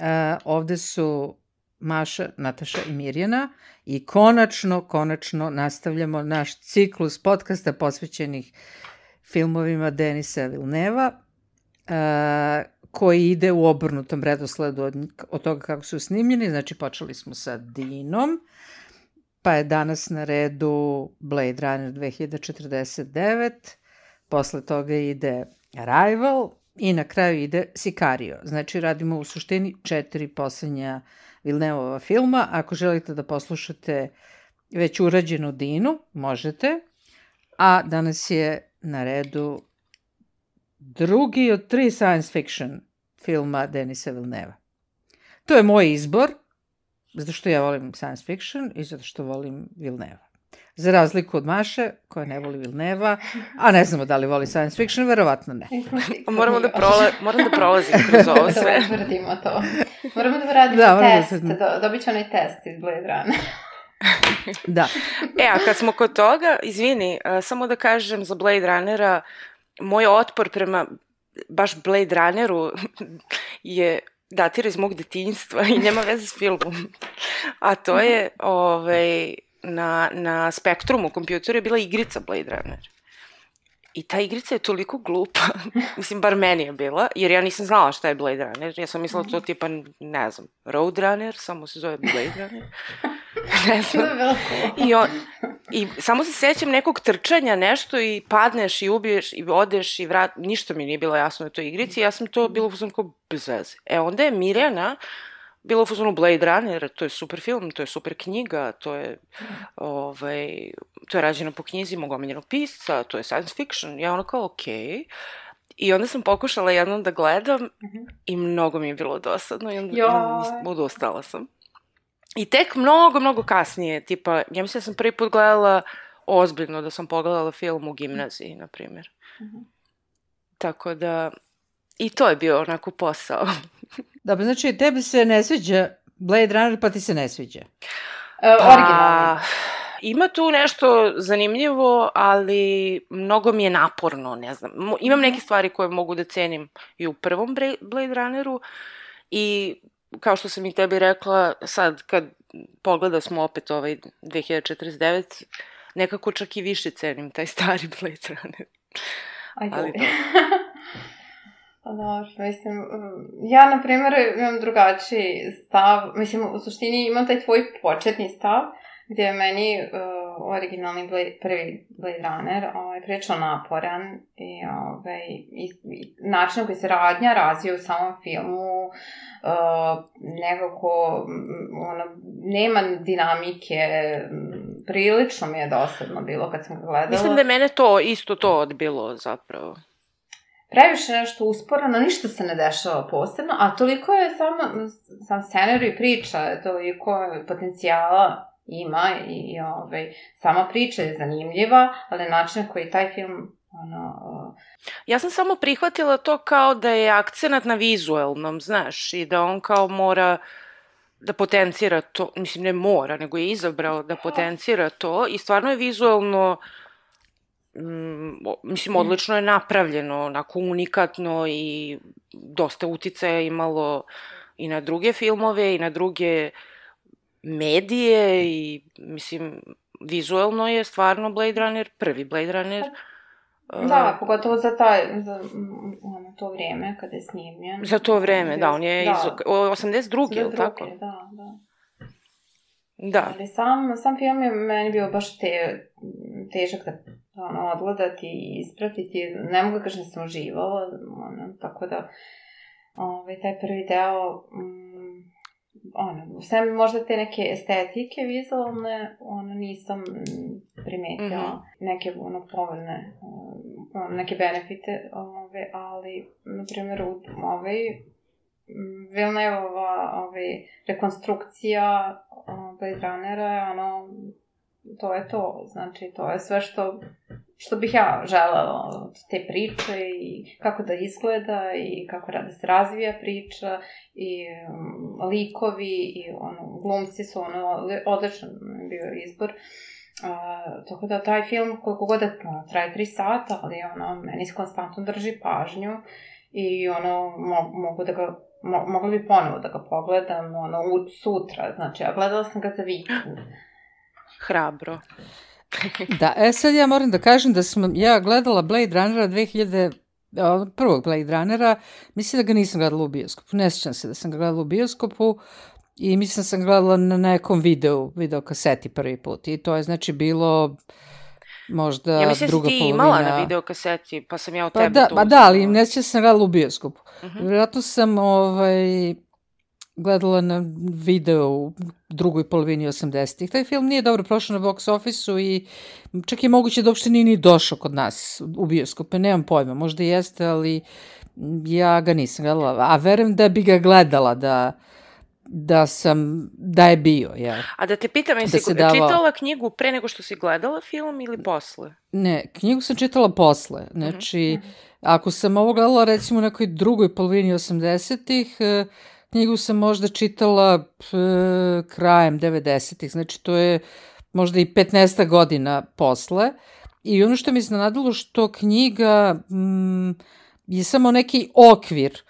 uh, ovde su Maša, Nataša i Mirjana i konačno, konačno nastavljamo naš ciklus podcasta posvećenih filmovima Denisa Vilneva, uh, koji ide u obrnutom redosledu od, od toga kako su snimljeni. Znači, počeli smo sa Dinom, pa je danas na redu Blade Runner 2049, posle toga ide Arrival i na kraju ide Sicario. Znači, radimo u suštini četiri poslednja Vilnevova filma. Ako želite da poslušate već urađenu Dinu, možete. A danas je na redu drugi od tri science fiction filma Denisa Vilneva. To je moj izbor, zato što ja volim science fiction i zato što volim Vilneva. Za razliku od Maše, koja ne voli Vilneva, a ne znamo da li voli science fiction, verovatno ne. moramo da, prola, moram da prolazim kroz ovo sve. da utvrdimo to. Moramo da radimo Da, moramo da test, se- da, dobit ću onaj test iz Blade Runner. Da. E, a kad smo kod toga, izvini, a, samo da kažem za Blade Runnera, moj otpor prema baš Blade Runneru je datira iz mog detinjstva i nema veze s filmom. A to je, ovaj, na, na Spektrumu kompjuteru je bila igrica Blade Runner. I ta igrica je toliko glupa, mislim, bar meni je bila, jer ja nisam znala šta je Blade Runner, ja sam mislila to tipa, ne znam, Road Runner, samo se zove Blade Runner. ne znam. I, on, I samo se sećam nekog trčanja, nešto i padneš i ubiješ i odeš i vrat, ništa mi nije bilo jasno u toj igrici, ja sam to bilo u fazonu kao bez veze. E onda je Mirjana bila u Blade Runner, to je super film, to je super knjiga, to je, ovaj, to je rađeno po knjizi mog omiljenog pisca, to je science fiction. Ja ono kao, okej. I onda sam pokušala jednom da gledam i mnogo mi je bilo dosadno i onda, i onda odustala sam. I tek mnogo, mnogo kasnije, tipa, ja mislim da sam prvi put gledala ozbiljno, da sam pogledala film u gimnaziji, na primjer. Tako da, i to je bio onako posao. Dobro, znači tebi se ne sviđa Blade Runner, pa ti se ne sviđa. Uh, originalni. ima tu nešto zanimljivo, ali mnogo mi je naporno, ne znam. Imam neke stvari koje mogu da cenim i u prvom Blade Runneru i kao što sam i tebi rekla, sad kad pogleda smo opet ovaj 2049, nekako čak i više cenim taj stari Blade Runner. Ajde. ali dobro. Pa dobro, mislim, mm, ja, na primjer, imam drugačiji stav, mislim, u suštini imam taj tvoj početni stav, gdje je meni uh, originalni Blade, prvi Blade Runner ovaj, prilično naporan i, ovaj, i, i način na koji se radnja razvija u samom filmu, uh, nekako, mm, ono, nema dinamike, mm, prilično mi je dosadno bilo kad sam ga gledala. Mislim da je mene to, isto to odbilo zapravo. Previše nešto usporano, ništa se ne dešava posebno, a toliko je samo, sam scenarij i priča, toliko potencijala ima i, i ovaj, sama priča je zanimljiva, ali način na koji taj film ono, uh, Ja sam samo prihvatila to kao da je akcenat na vizuelnom, znaš, i da on kao mora da potencira to, mislim ne mora, nego je izabrao da potencira to i stvarno je vizuelno o- mislim, odlično je napravljeno, onako unikatno i dosta uticaja imalo i na druge filmove i na druge medije i, mislim, vizuelno je stvarno Blade Runner, prvi Blade Runner. da, pogotovo za, taj, za mm, ono, to vrijeme kada je snimljen. Za to vreme, da, on je Da. iz o- 82. je li tako? Da, da. Da. Ali sam, sam film je meni bio baš te, težak da ono, odgledati i ispratiti. Ne mogu da kažem da sam uživala, ono, tako da ovaj, taj prvi deo, mm, ono, sve možda te neke estetike vizualne, ono, nisam mm, primetila Mhm. neke, ono, povoljne, um, neke benefite, ove, ali, na primjer, u ovaj, mm, Villeneuve-ova ovaj, rekonstrukcija Blade Runnera, ono, to je to. Znači, to je sve što, što bih ja želela od te priče i kako da izgleda i kako da se razvija priča i um, likovi i ono, glumci su ono, odličan bio izbor. Uh, tako da taj film koliko god da traje tri sata, ali ono, meni se konstantno drži pažnju i ono, mo, mogu da ga mo, mogla bi ponovo da ga pogledam, ono, u, sutra, znači, ja gledala sam ga za vikend. Hrabro. da, e sad ja moram da kažem da sam ja gledala Blade Runnera 2000, prvog Blade Runnera, mislim da ga nisam gledala u bioskopu, ne sjećam se da sam ga gledala u bioskopu i mislim da sam gledala na nekom videu, video kaseti prvi put i to je znači bilo možda ja mislim da druga polovina. Ja mislim da ti imala na videokaseti, pa sam ja od pa tebe da, to Pa da, ali ne sjećam se sam gledala u bioskopu. Uh -huh. Vjerojatno sam ovaj, gledala na video u drugoj polovini 80-ih. Taj film nije dobro prošao na box office-u i čak je moguće da uopšte nije ni došao kod nas u bioskope. Nemam pojma, možda jeste, ali ja ga nisam gledala. A verujem da bi ga gledala, da da sam, da je bio, ja. A da te pitam, jesi da davao... čitala knjigu pre nego što si gledala film ili posle? Ne, knjigu sam čitala posle. Znači, mm -hmm. ako sam ovo gledala recimo u nekoj drugoj polovini 80-ih, knjigu sam možda čitala p, krajem 90-ih, znači to je možda i 15 godina posle. I ono što mi iznenadilo što knjiga mm, je samo neki okvir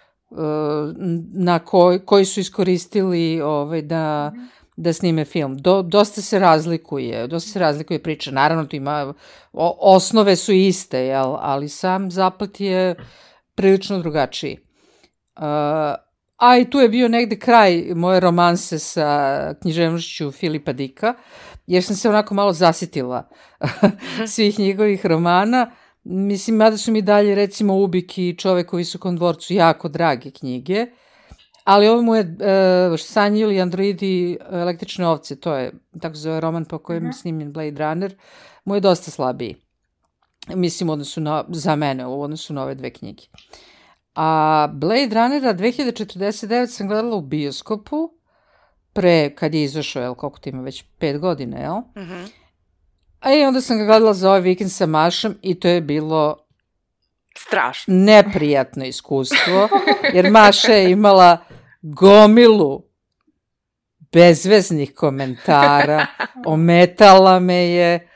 na koj, koji su iskoristili ovaj, da, da snime film. Do, dosta se razlikuje, dosta se razlikuje priča. Naravno, tu ima, o, osnove su iste, jel? ali sam zaplet je prilično drugačiji. Uh, a i tu je bio negde kraj moje romanse sa književnošću Filipa Dika, jer sam se onako malo zasitila svih njegovih romana. Mislim, mada su mi dalje, recimo, Ubik i čovek su kon dvorcu jako drage knjige, ali ovo mu je uh, Sanji ili Androidi električne ovce, to je tako zove roman po kojem je -huh. snimljen Blade Runner, mu je dosta slabiji. Mislim, u odnosu na, za mene, u odnosu na ove dve knjige. A Blade Runnera 2049 sam gledala u bioskopu, pre, kad je izašao, jel, koliko ti ima, već pet godina, jel? Uh -huh. A i onda sam ga gledala za ovaj vikend sa Mašom i to je bilo strašno. Neprijatno iskustvo, jer Maša je imala gomilu bezveznih komentara, ometala me je,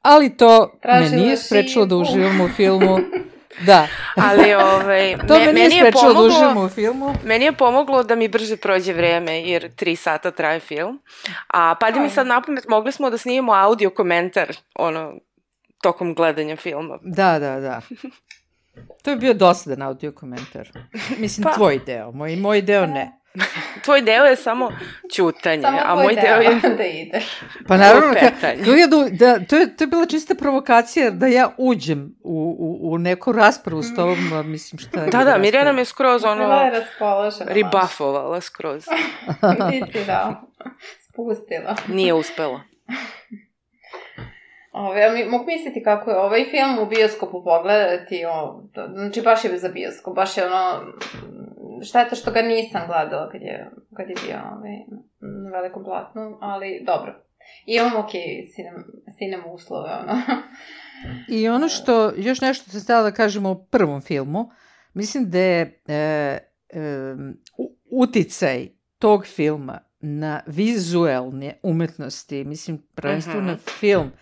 ali to Tražila me nije sprečilo da uživam u filmu. Da. Ali ovaj, to me, meni je da pomoglo, u filmu. Meni je pomoglo da mi brže prođe vreme, jer tri sata traje film. A pa da mi sad napamet, mogli smo da snimimo audio komentar, ono, tokom gledanja filma. Da, da, da. To je bio dosadan audio komentar. Mislim, pa. tvoj deo. Moj, moj deo ne. Tvoj deo je samo čutanje, samo a moj deo, deo je da ide. Pa naravno, ka, da, da, to, je, to je bila čista provokacija da ja uđem u, u, u neku raspravu s tobom, mislim šta je. Da, da, Mirjana me skroz ono... Bila je raspoložena. Ribafovala skroz. Ti si da, spustila. Nije uspela. Ove, ja mogu misliti kako je ovaj film u bioskopu pogledati, o, znači baš je za bioskop, baš je ono, šteta što ga nisam gledala kad je, kad je bio ovaj, na velikom platnu, ali dobro. I imam ok sinem, sinem uslove, ono. I ono što, još nešto se stala da kažemo o prvom filmu, mislim da je e, e, uticaj tog filma na vizuelne umetnosti, mislim, prvenstveno na film,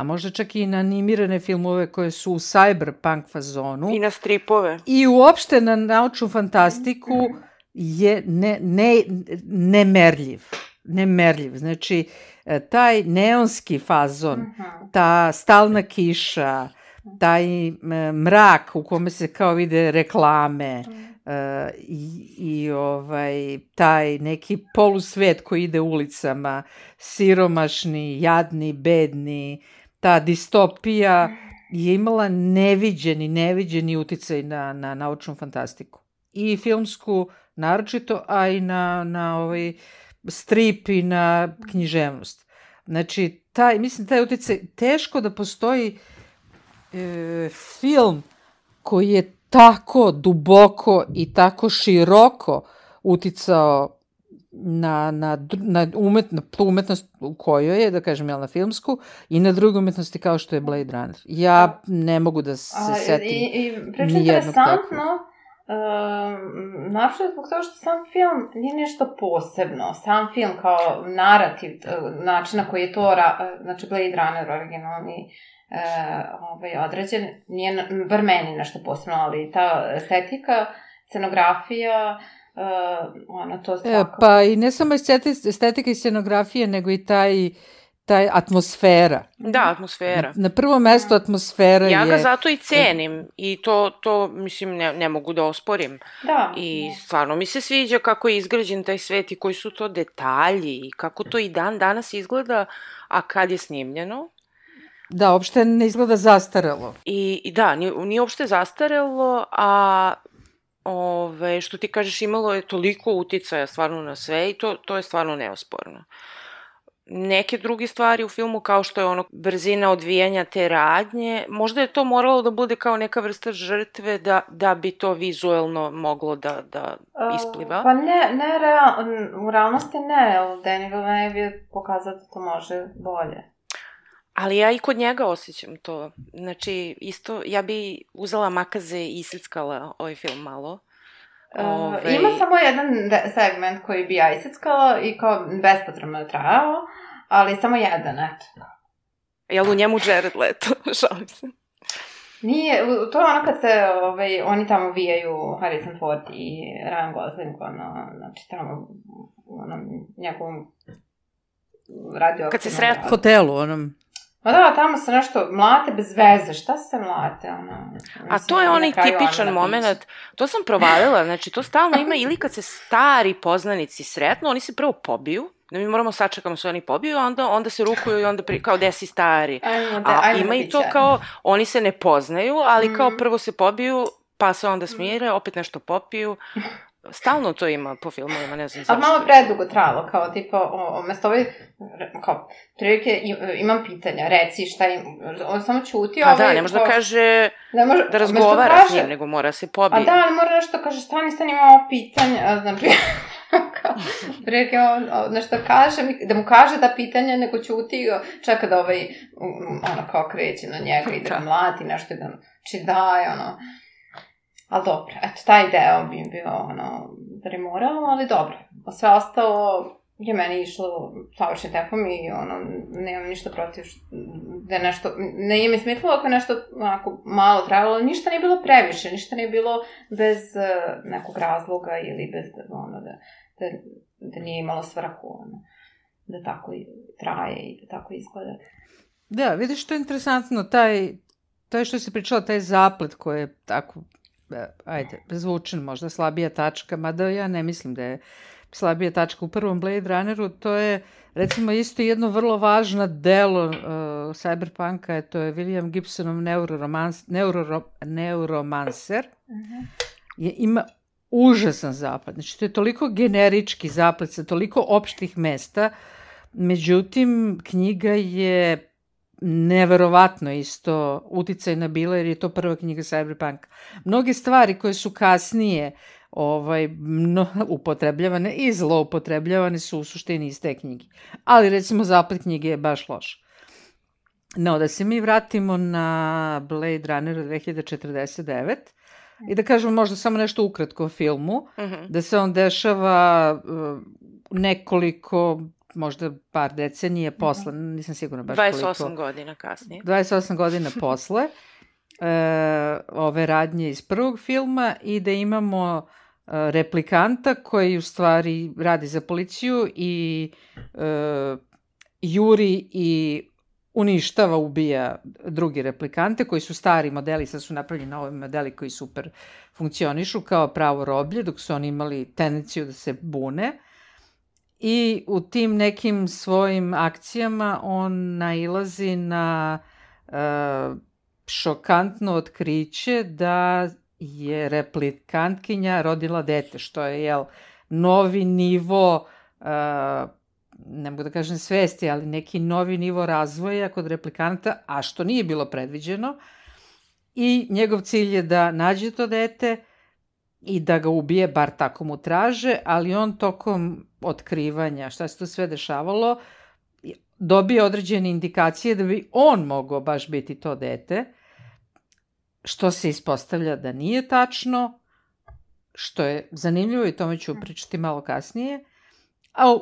a možda čak i na animirane filmove koje su u cyberpunk fazonu. I na stripove. I uopšte na naučnu fantastiku je ne, ne, nemerljiv. Nemerljiv. Znači, e, taj neonski fazon, ta stalna kiša, taj mrak u kome se kao vide reklame, Uh, i, i ovaj, taj neki polusvet koji ide ulicama, siromašni, jadni, bedni, ta distopija je imala neviđeni, neviđeni uticaj na, na naučnu fantastiku. I filmsku naročito, a i na, na ovaj strip i na književnost. Znači, taj, mislim, taj uticaj, teško da postoji e, film koji je tako duboko i tako široko uticao na, na, na, umet, na tu umetnost u kojoj je, da kažem, jel, na filmsku, i na druge umetnosti kao što je Blade Runner. Ja ne mogu da se A, setim I, i nijednog interesantno, uh, naravno zbog toga što sam film nije nešto posebno. Sam film kao narativ, uh, način na koji je to, ra, uh, znači Blade Runner originalni, uh, ovaj, određen, nije, bar meni nešto posebno, ali ta estetika, scenografija, uh, ono, to E, svakako. pa i ne samo esteti- estetika i scenografije, nego i taj, taj atmosfera. Da, atmosfera. Na prvo mesto atmosfera Ja ga je... zato i cenim i to, to mislim, ne, ne mogu da osporim. Da. I stvarno mi se sviđa kako je izgrađen taj svet i koji su to detalji i kako to i dan danas izgleda, a kad je snimljeno. Da, uopšte ne izgleda zastarelo. I, i da, nije, nije uopšte zastarelo, a ove, što ti kažeš imalo je toliko uticaja stvarno na sve i to, to je stvarno neosporno. Neke druge stvari u filmu kao što je ono brzina odvijanja te radnje, možda je to moralo da bude kao neka vrsta žrtve da, da bi to vizuelno moglo da, da ispliva. Pa ne, ne real, u realnosti ne, jer Danny Villeneuve je pokazao da to može bolje. Ali ja i kod njega osjećam to. Znači, isto, ja bi uzela makaze i isickala ovaj film malo. Uh, Ima samo jedan segment koji bi ja isickala i kao bespotrebno je trajao, ali samo jedan, eto. Jel u njemu Jared Leto? Šalim se. Nije, to je ono kad se ovaj, oni tamo vijaju Harrison Ford i Ryan Gosling, ono, znači tamo, ono, njegovom radio... Kad se sretnu. Hotelu, onom... Ma da, tamo se nešto mlate bez veze, šta se mlate, ono... A to je na onaj tipičan ona moment, napiše. to sam provalila, znači to stalno ima ili kad se stari poznanici sretnu, oni se prvo pobiju, da mi moramo sačekamo se oni pobiju, a onda, onda se rukuju i onda pri, kao desi stari. Ajmo da, A ima da i to kao, oni se ne poznaju, ali kao Mhm. prvo se pobiju, pa se onda smire, opet nešto popiju. Stalno to ima po filmovima, ne znam zašto. Ali malo predugo trajalo, kao tipa, o, umesto ovaj, kao, prilike im- imam pitanja, reci šta im, on samo ćuti, Pa ovaj, da, ne može da kaže ne može, da razgovara kaže- s njim, nego mora se A pobije. da, ali mora nešto kaže, stani, stani, imamo pitanja, a, znam, kao, prilike on nešto kaže, da mu kaže da pitanje, nego ćuti, čeka da ovaj, ono, kao kreće na njega i da ga Da. mlati, nešto da, či daj, ono, Ali dobro, eto, taj deo bi bio, ono, remorao, ali dobro. A sve ostalo je meni išlo savršen tempom i, ono, nemam ništa protiv što, da je nešto, ne je mi smetilo ako je nešto onako malo trajalo, ništa nije bilo previše, ništa nije bilo bez uh, nekog razloga ili bez, ono, da, da, da nije imalo svrhu, ono, da tako traje i da tako izgleda. Da, vidiš što je interesantno, taj, taj što si pričala, taj zaplet koji je tako, e, ajde, zvučen možda slabija tačka, mada ja ne mislim da je slabija tačka u prvom Blade Runneru, to je recimo isto jedno vrlo važno delo uh, Cyberpunka, je, to je William Gibsonov neuroromans, neuro, neuromancer, je, ima užasan zapad. Znači, to je toliko generički zapad sa toliko opštih mesta, međutim, knjiga je neverovatno isto uticajna bila jer je to prva knjiga Cyberpunk. Mnoge stvari koje su kasnije ovaj, mno, upotrebljavane i zloupotrebljavane su u suštini iz te knjige. Ali recimo zapad knjige je baš loš. No, da se mi vratimo na Blade Runner 2049 i da kažemo možda samo nešto ukratko o filmu, Mhm. da se on dešava uh, nekoliko, možda par decenije posle, nisam sigurna baš 28 koliko. godina kasnije. 28 godina posle e, ove radnje iz prvog filma i da imamo e, replikanta koji u stvari radi za policiju i e, juri i uništava, ubija drugi replikante koji su stari modeli, sad su napravljeni novi modeli koji super funkcionišu kao pravo roblje, dok su oni imali tendenciju da se bune. I u tim nekim svojim akcijama on nailazi na uh, šokantno otkriće da je replikantkinja rodila dete, što je, jel, novi nivo, uh, ne mogu da kažem svesti, ali neki novi nivo razvoja kod replikanta, a što nije bilo predviđeno. I njegov cilj je da nađe to dete, i da ga ubije, bar tako mu traže, ali on tokom otkrivanja šta se to sve dešavalo, dobije određene indikacije da bi on mogao baš biti to dete, što se ispostavlja da nije tačno, što je zanimljivo i tome ću pričati malo kasnije. A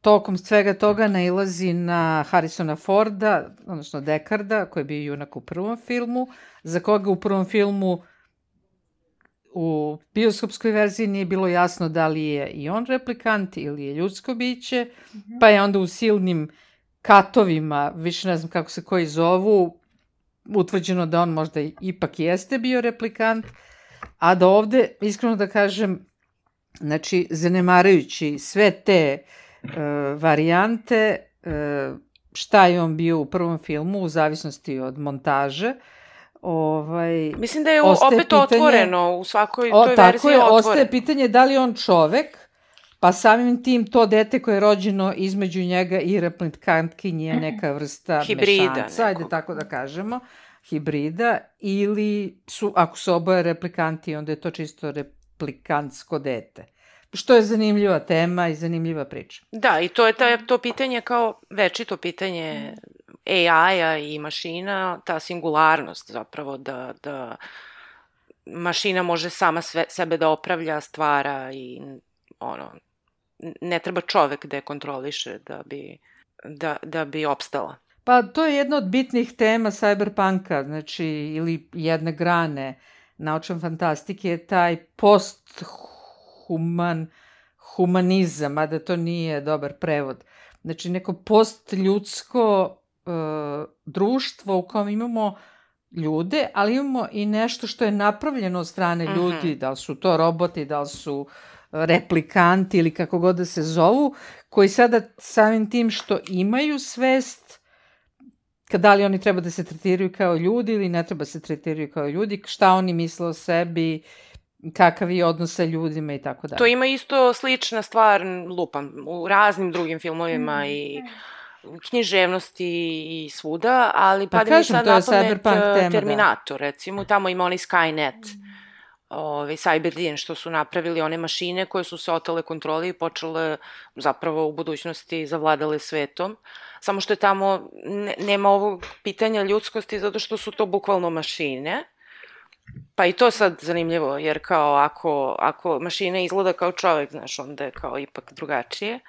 tokom svega toga nailazi na Harrisona Forda, odnosno Dekarda, koji je bio junak u prvom filmu, za koga u prvom filmu u bioskopskoj verziji nije bilo jasno da li je i on replikant ili je ljudsko biće, mm -hmm. pa je onda u silnim katovima, više ne znam kako se koji zovu, utvrđeno da on možda ipak jeste bio replikant, a da ovde, iskreno da kažem, znači, zanemarajući sve te uh, varijante, uh, šta je on bio u prvom filmu, u zavisnosti od montaže, ovaj, Mislim da je opet pitanje, otvoreno u svakoj o, toj tako verziji je, otvoreno. Ostaje pitanje da li on čovek, pa samim tim to dete koje je rođeno između njega i replikantkinje je neka vrsta Hibrida mešanca, ajde tako da kažemo, hibrida, ili su, ako su oboje replikanti, onda je to čisto replikantsko dete. Što je zanimljiva tema i zanimljiva priča. Da, i to je ta, to pitanje kao večito pitanje AI-a i mašina, ta singularnost zapravo da, da mašina može sama sve, sebe da opravlja, stvara i ono, ne treba čovek da je kontroliše da bi, da, da bi opstala. Pa to je jedna od bitnih tema cyberpunka, znači, ili jedne grane naučne fantastike, je taj post-human, humanizam, da to nije dobar prevod. Znači, neko postljudsko društvo u kojem imamo ljude, ali imamo i nešto što je napravljeno od strane mm -hmm. ljudi, da li su to roboti, da li su replikanti ili kako god da se zovu, koji sada samim tim što imaju svest da li oni treba da se tretiraju kao ljudi ili ne treba da se tretiraju kao ljudi, šta oni misle o sebi, kakav je odnos sa ljudima i tako dalje. To ima isto slična stvar, lupam, u raznim drugim filmovima mm. i književnosti i svuda, ali pa, da mi sad na pamet tema, Terminator, da. recimo, tamo ima onaj Skynet, mm. ovaj, Cyberdin, što su napravili one mašine koje su se otale kontroli i počele zapravo u budućnosti zavladale svetom. Samo što je tamo, ne, nema ovog pitanja ljudskosti zato što su to bukvalno mašine. Pa i to sad zanimljivo, jer kao ako, ako mašina izgleda kao čovek, znaš, onda je kao ipak drugačije.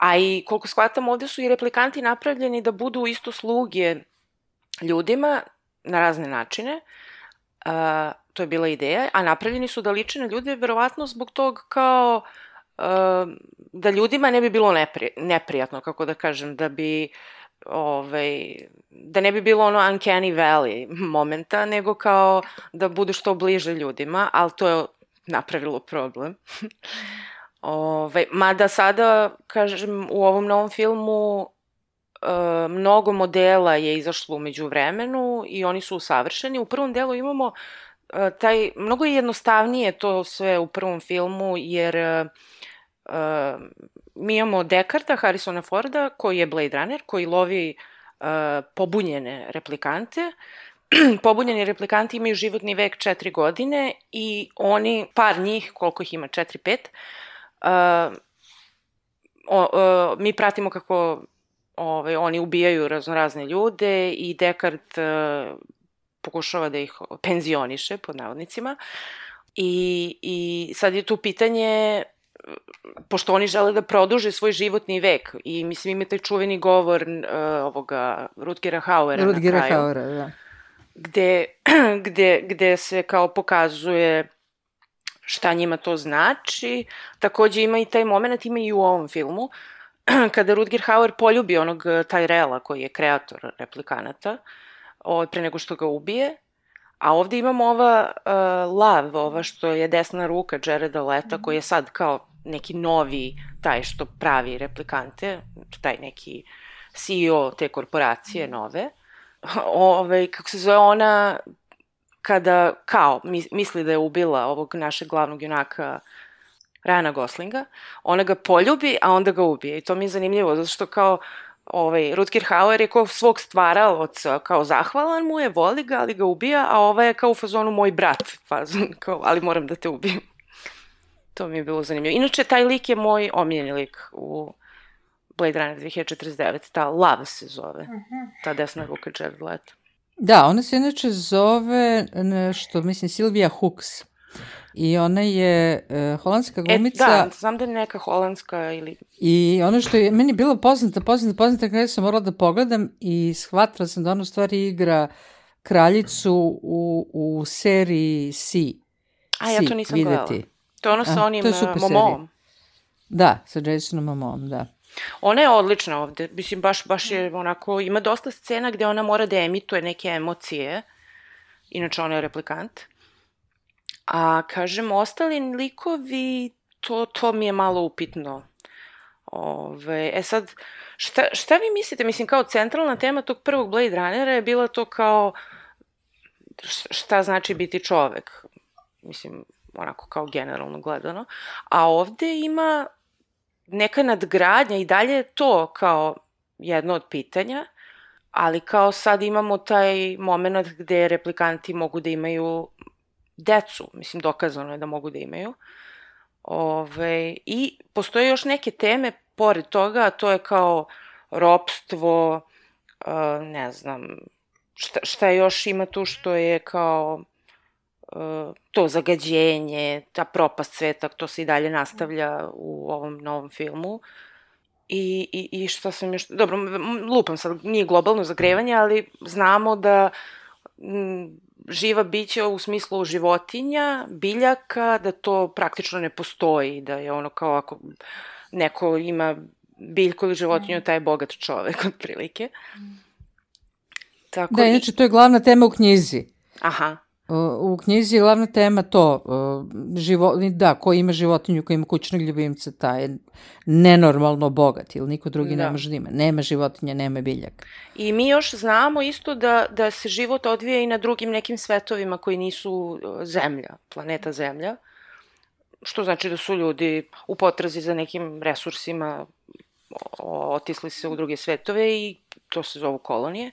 A i koliko shvatam, ovde su i replikanti napravljeni da budu isto sluge ljudima na razne načine. Uh, to je bila ideja, a napravljeni su da liče na ljude verovatno zbog tog kao uh, da ljudima ne bi bilo nepri, neprijatno, kako da kažem, da bi ovaj, da ne bi bilo ono uncanny valley momenta, nego kao da budu što bliže ljudima, ali to je napravilo problem. Ove, mada sada, kažem, u ovom novom filmu e, mnogo modela je izašlo umeđu vremenu i oni su usavršeni. U prvom delu imamo e, taj, mnogo je jednostavnije to sve u prvom filmu, jer e, e, mi imamo Dekarta, Harrisona Forda, koji je Blade Runner, koji lovi e, pobunjene replikante. pobunjeni replikanti imaju životni vek 4 godine i oni, par njih, koliko ih ima, 4-5, uh, o, uh, mi pratimo kako ovaj, oni ubijaju razno razne ljude i Descartes uh, pokušava da ih penzioniše, pod navodnicima. I, I sad je tu pitanje pošto oni žele da produže svoj životni vek i mislim ima taj čuveni govor uh, ovoga Rutgera Hauera Rutgera na kraju. Hauera, da. Gde, gde, gde se kao pokazuje šta njima to znači. Takođe ima i taj moment, ima i u ovom filmu, kada Rutger Hauer poljubi onog eh, Tyrella koji je kreator replikanata, ovaj, pre nego što ga ubije, A ovde imamo ova uh, Lav, ova što je desna ruka Jareda Leta, koji je sad kao neki novi, taj što pravi replikante, taj neki CEO te korporacije nove. Ove, kako se zove, ona kada kao misli da je ubila ovog našeg glavnog junaka Rana Goslinga, ona ga poljubi, a onda ga ubije. I to mi je zanimljivo, zato što kao ovaj, Rutger Hauer je kao svog stvaralaca, kao zahvalan mu je, voli ga, ali ga ubija, a ova je kao u fazonu moj brat, fazon, kao, ali moram da te ubijem. To mi je bilo zanimljivo. Inače, taj lik je moj omiljeni lik u Blade Runner 2049. Ta Love se zove. Ta desna ruka Jared Leto. Da, ona se inače zove nešto, mislim, Silvija Hooks. I ona je uh, holandska glumica. E, da, znam da je neka holandska ili... I ono što je meni bilo poznata, poznata, poznata, kada sam morala da pogledam i shvatila sam da ona u stvari igra kraljicu u, u seriji C. A, ja to nisam videti. gledala. To je ono sa A, onim to je super momom. Da, sa Jasonom Momom, da. Ona je odlična ovde. Mislim, baš, baš je onako, ima dosta scena gde ona mora da emituje neke emocije. Inače, ona je replikant. A, kažem, ostali likovi, to, to mi je malo upitno. Ove, e sad, šta, šta vi mislite? Mislim, kao centralna tema tog prvog Blade Runnera je bila to kao šta znači biti čovek. Mislim, onako kao generalno gledano. A ovde ima neka nadgradnja i dalje je to kao jedno od pitanja, ali kao sad imamo taj moment gde replikanti mogu da imaju decu, mislim dokazano je da mogu da imaju. Ove, I postoje još neke teme pored toga, a to je kao ropstvo, uh, ne znam, šta, šta još ima tu što je kao to zagađenje, ta propast sveta, to se i dalje nastavlja u ovom novom filmu. I, i, i šta sam još... Dobro, lupam sad, nije globalno zagrevanje, ali znamo da m, živa bića u smislu životinja, biljaka, da to praktično ne postoji, da je ono kao ako neko ima biljku ili životinju, taj je bogat čovek, otprilike. Tako Da, i- inače, to je glavna tema u knjizi. Aha, U knjizi je glavna tema to, živo, da, ko ima životinju, ko ima kućnog ljubimca, taj je nenormalno bogat, ili niko drugi Da. ne može da ima. Nema životinja, nema biljaka. I mi još znamo isto da, da se život odvija i na drugim nekim svetovima koji nisu Zemlja, planeta Zemlja, što znači da su ljudi u potrazi za nekim resursima otisli se u druge svetove i to se zovu kolonije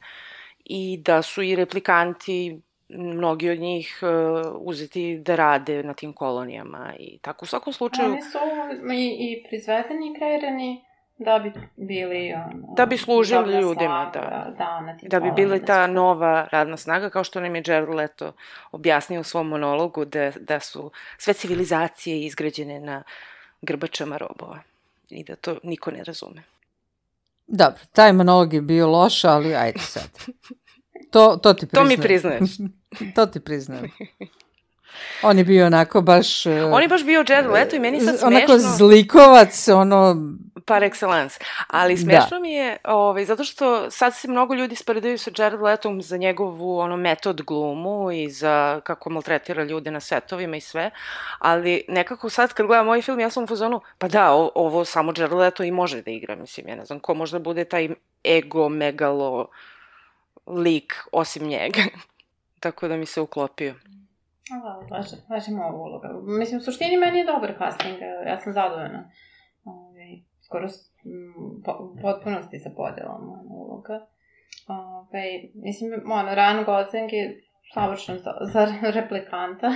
i da su i replikanti mnogi od njih uh, uzeti da rade na tim kolonijama i tako u svakom slučaju Oni su i, i prizvedeni i kreirani da bi bili ono, Da bi služili ljudima, snaga, da, na tim da bi bili ta nova radna snaga, kao što nam je Jared Leto objasnio u svom monologu, da, da su sve civilizacije izgrađene na grbačama robova i da to niko ne razume. Dobro, taj monolog je bio loš, ali ajde sad. To, to ti To priznajem. mi priznaješ. To ti priznajem. On je bio onako baš... uh, On je baš bio Jared Leto i meni sad z- Onako smešno, zlikovac, ono... par excellence. Ali smešno mi je, ovaj, zato što sad se mnogo ljudi sporedaju sa Jared Letom za njegovu ono, metod glumu i za kako maltretira ljude na setovima i sve, ali nekako sad kad gledam ovaj film, ja sam u fazonu, pa da, o, ovo samo Jared Leto i može da igra, mislim, ja ne znam ko možda bude taj ego, megalo lik osim njega. Tako da mi se uklopio. Da, baš, ima ovu uloga. Mislim, u suštini meni je dobar casting, ja sam zadovoljna. Ove, skoro u potpunosti sa podelom ono, uloga. Ove, mislim, ono, Ryan Gosling je savršen za, za replikanta.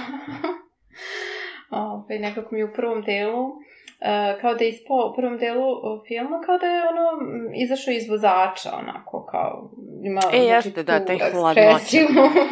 Ove, nekako mi u prvom delu, kao da je ispao u prvom delu o, filma, kao da je ono, m, izašao iz vozača, onako, kao, ima, E, jeste, da, taj ekspresiju.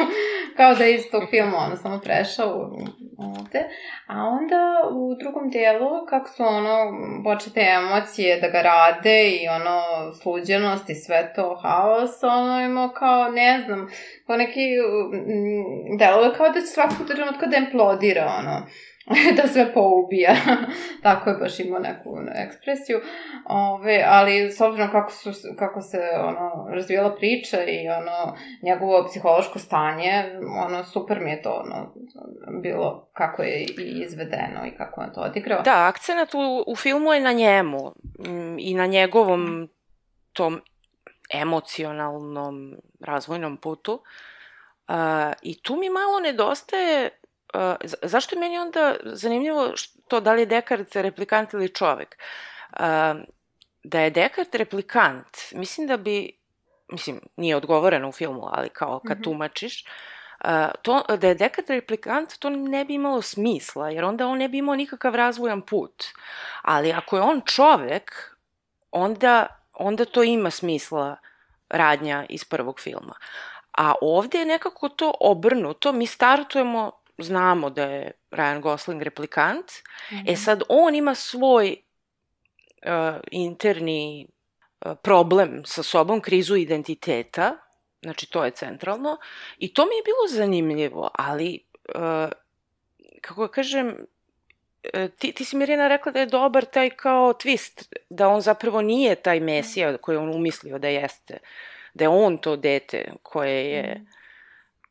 kao da je iz tog filma, ono, samo prešao ovde. A onda u drugom delu, kako su ono, počete te emocije da ga rade i ono, sluđenost i sve to, haos, ono ima kao, ne znam, kao neki mm, delove kao da će svakog trenutka da implodira, ono, da sve poubija. Tako je baš imao neku ekspresiju. Ove, ali s obzirom kako, su, kako se ono, razvijala priča i ono, njegovo psihološko stanje, ono, super mi je to ono, bilo kako je i izvedeno i kako on to odigrao. Da, akcenat u, u filmu je na njemu mm, i na njegovom tom emocionalnom razvojnom putu. Uh, I tu mi malo nedostaje, zašto je meni onda zanimljivo što da li je Dekart replikant ili čovek? Da je Dekart replikant, mislim da bi, mislim, nije odgovoreno u filmu, ali kao kad Mhm. tumačiš, Uh, to, da je dekat replikant, to ne bi imalo smisla, jer onda on ne bi imao nikakav razvojan put. Ali ako je on čovek, onda, onda to ima smisla radnja iz prvog filma. A ovde je nekako to obrnuto, mi startujemo, znamo da je Ryan Gosling replikant, mm -hmm. e sad on ima svoj uh, interni uh, problem sa sobom, krizu identiteta, znači to je centralno, i to mi je bilo zanimljivo, ali, uh, kako da kažem, ti, ti si Mirjana rekla da je dobar taj kao twist, da on zapravo nije taj mesija koji on umislio da jeste, da je on to dete koje je, mm.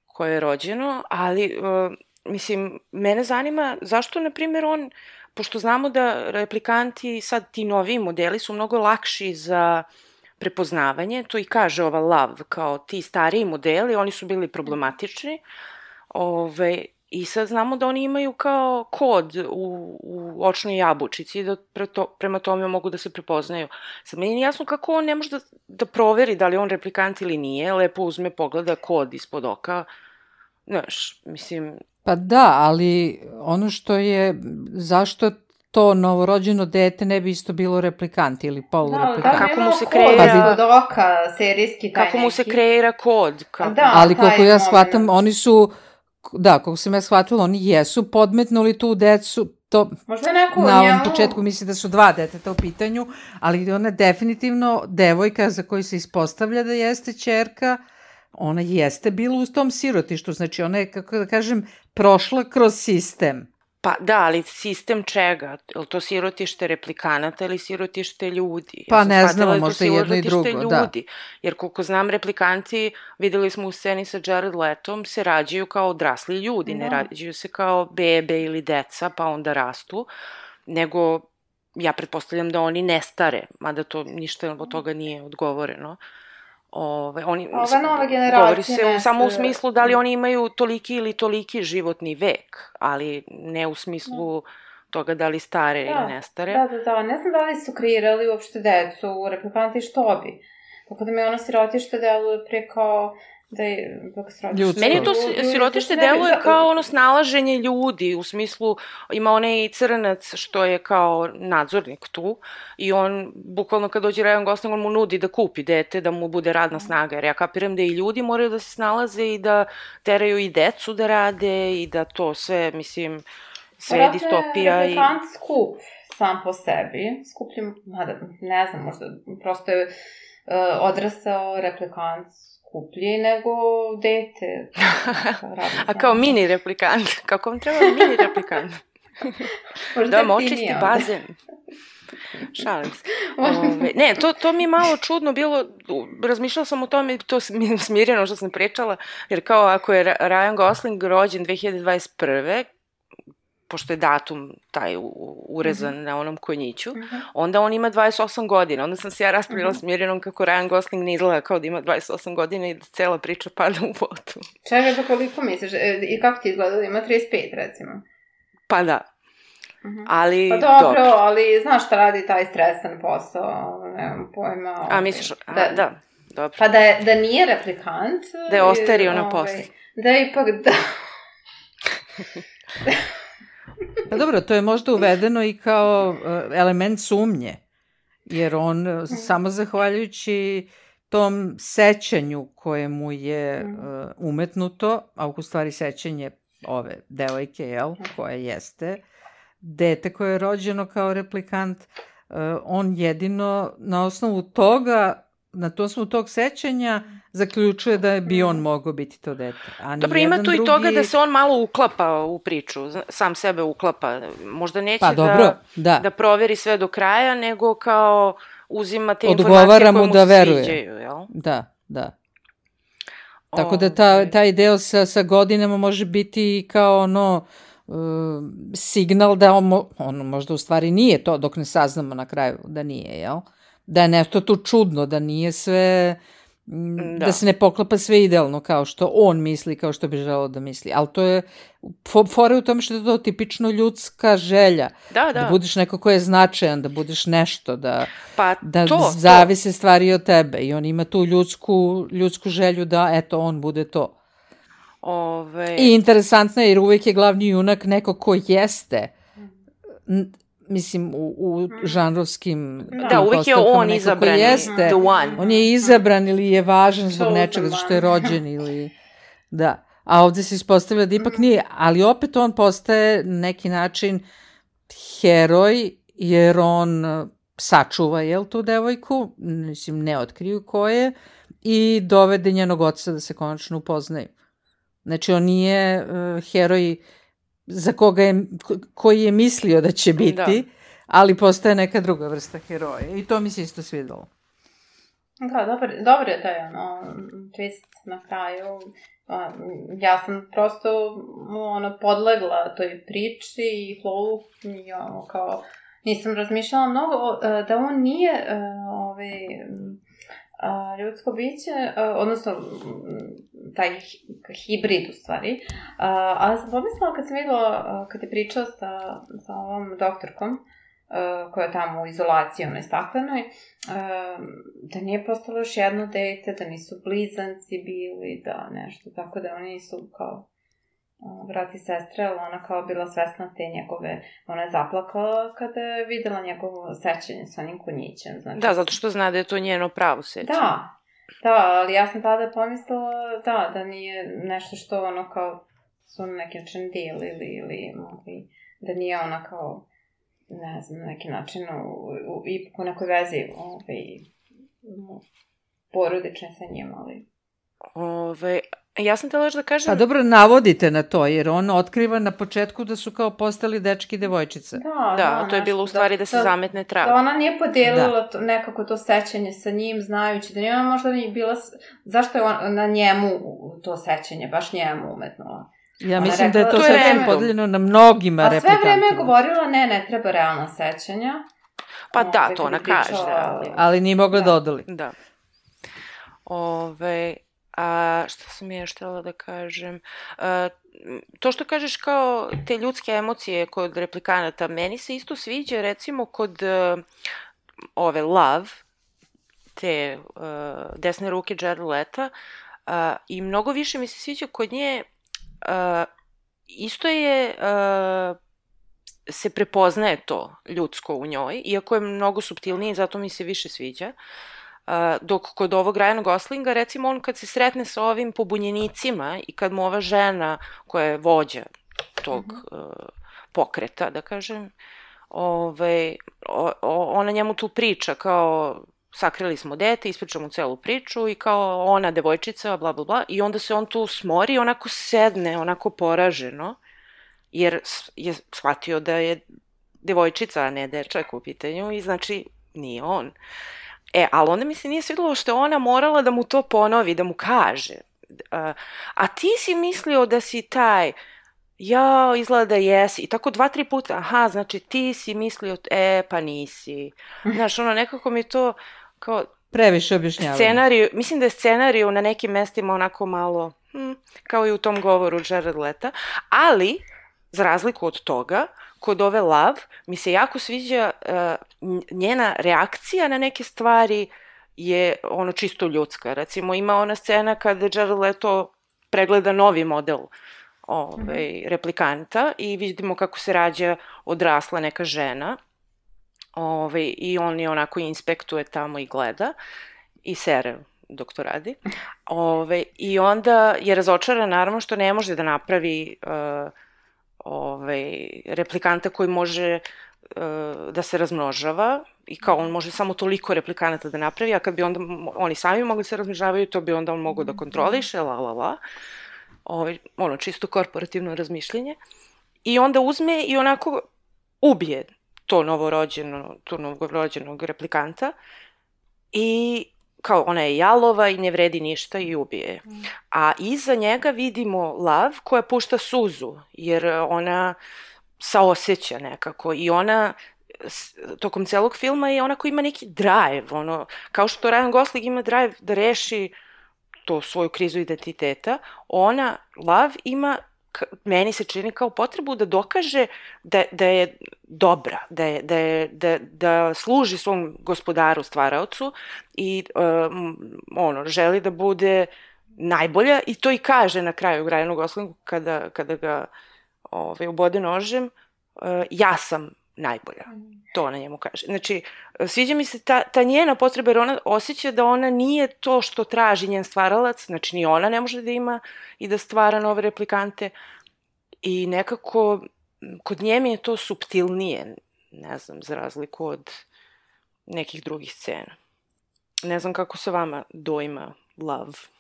koje je rođeno, ali, uh, mislim, mene zanima zašto, na primjer, on, pošto znamo da replikanti, sad ti novi modeli su mnogo lakši za prepoznavanje, to i kaže ova Love, kao ti stariji modeli, oni su bili problematični, ove, I sad znamo da oni imaju kao kod u, u očnoj jabučici da pre to, prema tome mogu da se prepoznaju. Sad meni je jasno kako on ne može da, da proveri da li on replikant ili nije, lepo uzme pogleda kod ispod oka, znaš, mislim... Pa da, ali ono što je, zašto to novorođeno dete ne bi isto bilo replikant ili polureplikant. Da, kako mu se kreira kod oka, serijski taj Kako mu se kreira kod. Kako... Da, ali koliko ja shvatam, oni su da, kako sam ja shvatila, oni jesu podmetnuli tu decu, to Možda neko na ovom početku misli da su dva deteta u pitanju, ali ona definitivno devojka za koju se ispostavlja da jeste čerka, ona jeste bila u tom sirotištu, znači ona je, kako da kažem, prošla kroz sistem. Pa da, ali sistem čega? Je li to sirotište replikanata ili sirotište ljudi? Pa ja ne znamo, da možda jedno i drugo, ljudi. da. Jer koliko znam, replikanti, videli smo u sceni sa Jared Letom, se rađaju kao odrasli ljudi, da. ne rađaju se kao bebe ili deca, pa onda rastu, nego ja pretpostavljam da oni ne stare, mada to ništa od toga nije odgovoreno. Ove, oni, Ova nova generacija govori se ne samo u smislu da li oni imaju toliki ili toliki životni vek, ali ne u smislu da. toga da li stare da, ili ne stare. Da, da, da. Ne znam da li su kreirali uopšte decu, replikanti što bi. Tako da mi ono sirotište deluje pre kao da je Ljudsko. Meni to sirotište deluje kao ono snalaženje ljudi, u smislu ima onaj crnac što je kao nadzornik tu i on bukvalno kad dođe Ryan Gosling on mu nudi da kupi dete, da mu bude radna snaga, jer ja kapiram da i ljudi moraju da se snalaze i da teraju i decu da rade i da to sve, mislim, sve je distopija. i... skup sam po sebi, skuplji, mada, ne znam, možda prosto je uh, odrastao replikant skuplji nego dete. A kao mini replikant. Kako vam treba mini replikant? da vam očisti bazen. Šalim se. Ove, ne, to, to mi je malo čudno bilo, razmišljala sam o tome, to smirjeno što sam pričala, jer kao ako je Ryan Gosling rođen 2021 pošto je datum taj urezan mm -hmm. na onom konjiću, mm -hmm. onda on ima 28 godina. Onda sam se ja raspravila mm -hmm. s Mirjanom kako Ryan Gosling ne izgleda kao da ima 28 godina i da cela priča pada u vodu. Čekaj, pa koliko misliš? E, I kako ti izgleda da ima 35, recimo? Pa da. Mm -hmm. Ali, pa dobro, dobro, ali znaš šta radi taj stresan posao, nemam pojma. A misliš, a, da, da, dobro. Pa da, je, da nije replikant. Da je ostario na poslu. Ovaj, da je ipak da... Pa dobro, to je možda uvedeno i kao e, element sumnje, jer on e, samo zahvaljujući tom sećanju koje mu je uh, umetnuto, a u stvari sećanje ove devojke, jel, koja jeste, dete koje je rođeno kao replikant, uh, on jedino na osnovu toga na to smo tog sećanja zaključuje da je bi on mogao biti to dete. A Dobro, ima tu drugi... i toga da se on malo uklapa u priču, sam sebe uklapa. Možda neće pa, dobro, da, da. da proveri sve do kraja, nego kao uzima te Odgovara informacije koje mu da veruje. sviđaju. Jel? Da, da. Tako da ta, taj deo sa, sa godinama može biti kao ono, uh, signal da on, on možda u stvari nije to dok ne saznamo na kraju da nije, jel? Uh, da je nešto tu čudno, da nije sve, da. da se ne poklapa sve idealno kao što on misli, kao što bi želeo da misli. Ali to je, fore u tome što je to tipično ljudska želja. Da, da. Da budeš neko ko je značajan, da budeš nešto, da, pa, da to, zavise to. stvari od tebe. I on ima tu ljudsku, ljudsku želju da, eto, on bude to. Ove... I interesantno je jer uvek je glavni junak neko ko jeste mislim u, u žanrovskim Da, uvek je on izabrani, jeste, the one. on je izabran ili je važan zbog nečega zato što je rođen ili da. A ovde se ispostavlja da ipak nije ali opet on postaje neki način heroj jer on eh, sačuva jel tu devojku mislim ne otkriju ko je i dovede njenog oca da se konačno upoznaju znači on nije uh, heroj za koga je, ko- koji je mislio da će biti, Da. ali postaje neka druga vrsta heroja. I to mi se isto svidalo. Da, dobar, dobro je taj ono, twist na kraju. Ja sam prosto ono, podlegla toj priči i flowu i ono, kao, nisam razmišljala mnogo e, da on nije e, ovaj, a, ljudsko biće, a, odnosno taj hi- hibrid u stvari. A, ali sam pomislila kad sam videla, kad je pričao sa, sa ovom doktorkom, a, koja je tamo u izolaciji, onoj staklenoj, a, da nije postalo još jedno dete, da nisu blizanci bili, da nešto, tako da oni nisu kao a, brat i sestre, ali ona kao bila svesna te njegove, ona je zaplakala kada je videla njegovo sećanje sa onim konjićem. Znači, Da, zato što zna da je to njeno pravo sećanje. Da, da, ali ja sam tada pomislila, da, da nije nešto što ono kao su na neki način delili ili, ili da nije ona kao, ne znam, na neki način u, u, ipak u nekoj vezi ovaj, porodične sa njim, ali... Ove, ja sam tela još da kažem... Pa dobro, navodite na to, jer on otkriva na početku da su kao postali dečki i devojčice. Da, Da, to je bilo u stvari da, se zametne trag. Da ona nije podelila to, nekako to sećanje sa njim, znajući da nije možda ni bila... Zašto je on, na njemu to sećanje, baš njemu umetno? Ja Ona mislim da je to rekla- To je sad random. podeljeno na mnogima A sve vreme je govorila, ne, ne treba realna sećanja. Pa da, Ovaj, to ona kaže, ali... Ali nije mogla da, Da. odoli. Da. Ove, a šta sam ja još htjela da kažem? A, to što kažeš kao te ljudske emocije kod replikanata, meni se isto sviđa recimo kod e, ove Love, te e, desne ruke Jared Leta, a, i mnogo više mi se sviđa kod nje a, isto je a, se prepoznaje to ljudsko u njoj, iako je mnogo subtilnije, zato mi se više sviđa. Uh, dok kod ovog Ryan Goslinga, recimo on kad se sretne sa ovim pobunjenicima i kad mu ova žena koja je vođa tog uh, pokreta, da kažem, ovaj, o, o, ona njemu tu priča kao sakrili smo dete, ispriča mu celu priču i kao ona devojčica, bla bla bla, i onda se on tu smori i onako sedne, onako poraženo, jer je shvatio da je devojčica, a ne dečak u pitanju i znači nije on. E, ali onda mi se nije svidelo što je ona morala da mu to ponovi, da mu kaže. A, a ti si mislio da si taj, ja, izgleda da jesi. I tako dva, tri puta, aha, znači ti si mislio, e, pa nisi. Znaš, ono, nekako mi to kao Previše objašnjavanja. scenariju, mislim da je scenariju na nekim mestima onako malo, hm, kao i u tom govoru Jared Leta, ali, za razliku od toga, kod ove Love, mi se jako sviđa uh, nj- njena reakcija na neke stvari je ono čisto ljudska. Recimo, ima ona scena kada Jared Leto pregleda novi model ovaj, replikanta i vidimo kako se rađa odrasla neka žena ovaj, i on je onako inspektuje tamo i gleda i sere dok to radi. Ove, I onda je razočaran naravno što ne može da napravi uh, ovaj, replikanta koji može uh, da se razmnožava i kao on može samo toliko replikanata da napravi, a kad bi onda oni sami mogli da se razmnožavaju, to bi onda on mogao da kontroliše, la la la. Ovaj, ono, čisto korporativno razmišljenje. I onda uzme i onako ubije to novorođeno, to novorođenog replikanta i kao ona je jalova i ne vredi ništa i ubije je. A iza njega vidimo lav koja pušta suzu, jer ona saoseća nekako i ona tokom celog filma je ona koja ima neki drive, ono, kao što Ryan Gosling ima drive da reši to svoju krizu identiteta, ona, Lav, ima meni se čini kao potrebu da dokaže da, da je dobra, da, je, da, je, da, da služi svom gospodaru, stvaraocu i um, ono, želi da bude najbolja i to i kaže na kraju Ryaну Goslingu kada, kada ga ove, ubode nožem, uh, ja sam najbolja. To ona njemu kaže. Znači, sviđa mi se ta, ta njena potreba, jer ona osjeća da ona nije to što traži njen stvaralac, znači ni ona ne može da ima i da stvara nove replikante i nekako kod nje mi je to subtilnije, ne znam, za razliku od nekih drugih scena. Ne znam kako se vama dojma Love.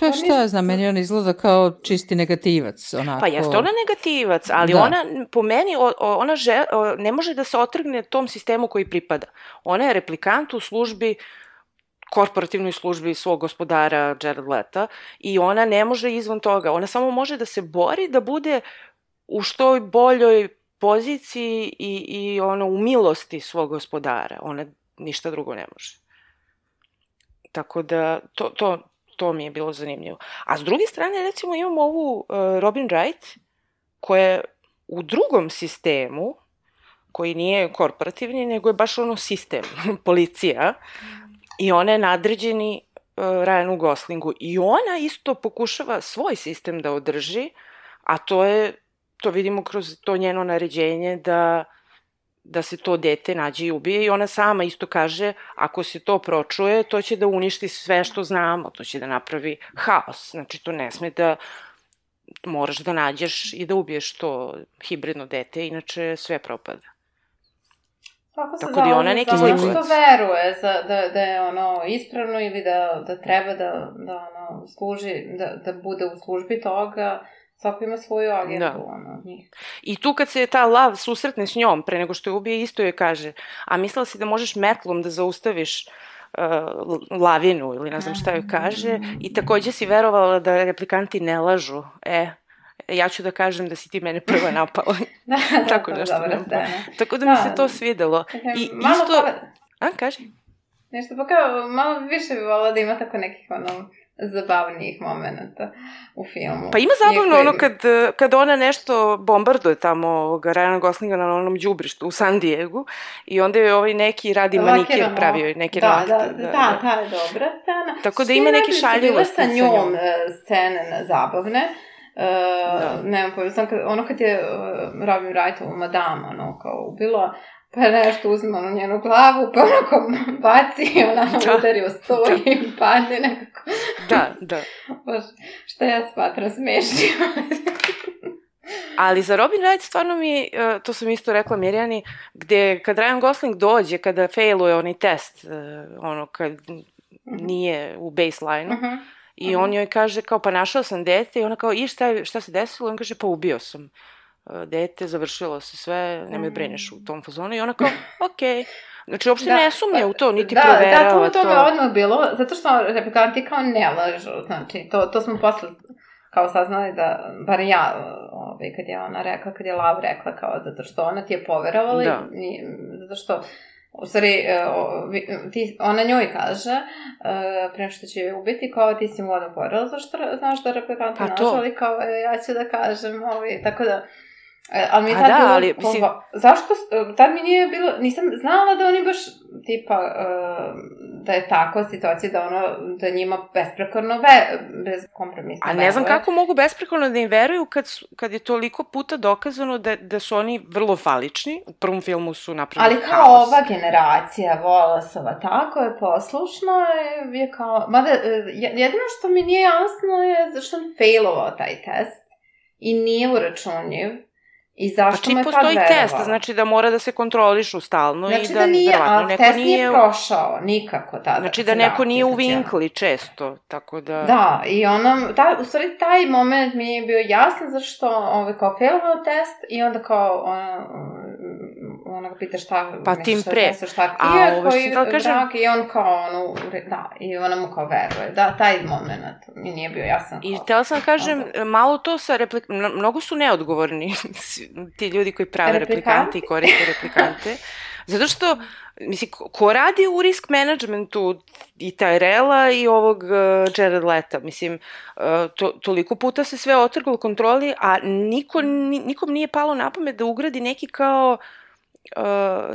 Pa šta ja znam, meni on izgleda kao čisti negativac, onako. Pa jeste ona negativac, ali Da. ona, po meni, ona že, o, ne može da se otrgne tom sistemu koji pripada. Ona je replikant u službi korporativnoj službi svog gospodara Jared Leta i ona ne može izvan toga. Ona samo može da se bori da bude u što boljoj poziciji i, i ono u milosti svog gospodara. Ona ništa drugo ne može. Tako da to, to, to mi je bilo zanimljivo. A s druge strane, recimo, imamo ovu uh, Robin Wright, koja je u drugom sistemu, koji nije korporativni, nego je baš ono sistem, policija, i ona je nadređeni uh, Ryanu Goslingu. I ona isto pokušava svoj sistem da održi, a to je, to vidimo kroz to njeno naređenje da da se to dete nađe i ubije i ona sama isto kaže ako se to pročuje, to će da uništi sve što znamo, to će da napravi haos. Znači to ne sme da moraš da nađeš i da ubiješ to hibridno dete, inače sve propada. Kako se Tako da i ona neki ono što veruje za, da, da je ono ispravno ili da, da treba da, da ono služi, da, da bude u službi toga, svako ima svoju agendu, Da. ono, njih. I tu kad se ta lav susretne s njom pre nego što je ubije, isto joj kaže, a mislila si da možeš metlom da zaustaviš uh, lavinu ili ne znam šta joj kaže i takođe si verovala da replikanti ne lažu. E, ja ću da kažem da si ti mene prva napala. Da, da, Tako to je nešto dobra scena. Tako da mi Da. se to svidelo. Dakle, I malo isto... pove- A, kaži? Nešto pa kao, malo više bi volila da ima tako nekih ono zabavnijih momenta u filmu. Pa ima zabavno Iako- ono kad, kad ona nešto bombarduje tamo ovoga Ryana Goslinga na onom đubrištu u San Diegu i onda je ovaj neki radi manikir pravio je neke da, nokte. Da, da, da, ta je dobra scena. Tako da ima neke šaljivosti sa sa njom, njom. e, scene na- zabavne. Uh, Da. Nemam pojma, sam kad, ono kad je uh, Robin Wrightovu madama, ono, kao ubilo, pa nešto uzme ono njenu glavu, pa onako baci i ona Da. udari u sto Da. i padne nekako. Da, da. Baš, šta ja smatram smešnim. Ali za Robin Wright stvarno mi, e, to sam isto rekla Mirjani, gde kad Ryan Gosling dođe, kada failuje onaj test, e, ono kad nije u baseline-u, Mhm. i on joj kaže kao pa našao sam dete i ona kao i šta, šta se desilo? On kaže pa ubio sam dete, završilo se sve, nemoj Mm. brineš u tom fazonu i ona kao okej. Znači, uopšte Da, ne sumnja pa, u to, niti da, proverava Da, to, to to. me odmah bilo, zato što replikanti kao ne lažu, znači, to, to smo posle kao saznali da, bar ja, ovaj, kad je ona rekla, kad je Lav rekla, kao, zato što ona ti je poverovala, Da. i, zato što, u stvari, e, ti, ona njoj kaže, e, pre nego što će joj ubiti, kao ti si mu odmah poverovala, zašto znaš da replikanti Pa to. ali kao, e, ja ću da kažem, ovaj, tako da, E, ali mi je tad da, bilo, ali, mislim- ova- zašto, e, tad mi nije bilo, nisam znala da oni baš, tipa, uh, da je takva situacija da ono, da njima besprekorno ve, bez kompromisa A ne znam kako mogu besprekorno da im veruju kad, su- kad je toliko puta dokazano da, da su oni vrlo falični. U prvom filmu su napravili Ali kao haos. ova generacija Volasova, tako je poslušno, je, je kao, mada e, je- jedino što mi nije jasno je zašto on failovao taj test i nije uračunjiv i Pa zašto čim mu je tad postoji verovala. test, znači da mora da se kontrolišu stalno Znači i da, da, nije, verovatno ali neko test nije... nije prošao nikako tada. Znači da neko nije u vinkli često, tako da... Da, i ona, ta, u stvari taj moment mi je bio jasan zašto ovaj, kao failovao test i onda kao ona, ona ga pita šta, Pa tim šta pre. misliš, šta A ovo što htela kažem- brak i on kao ono, da, i ona mu kao veruje. Da, taj moment mi nije bio jasan. I htela sam da kažem, Onda. malo to sa replik... mno- Mnogo su neodgovorni ti ljudi koji prave Replikanti? replikante i koriste replikante. Zato što, mislim, ko, radi u risk managementu i Tyrella i ovog uh, Jared Leta, mislim, uh, to, toliko puta se sve otrglo kontroli, a niko, ni, nikom nije palo na pamet da ugradi neki kao uh,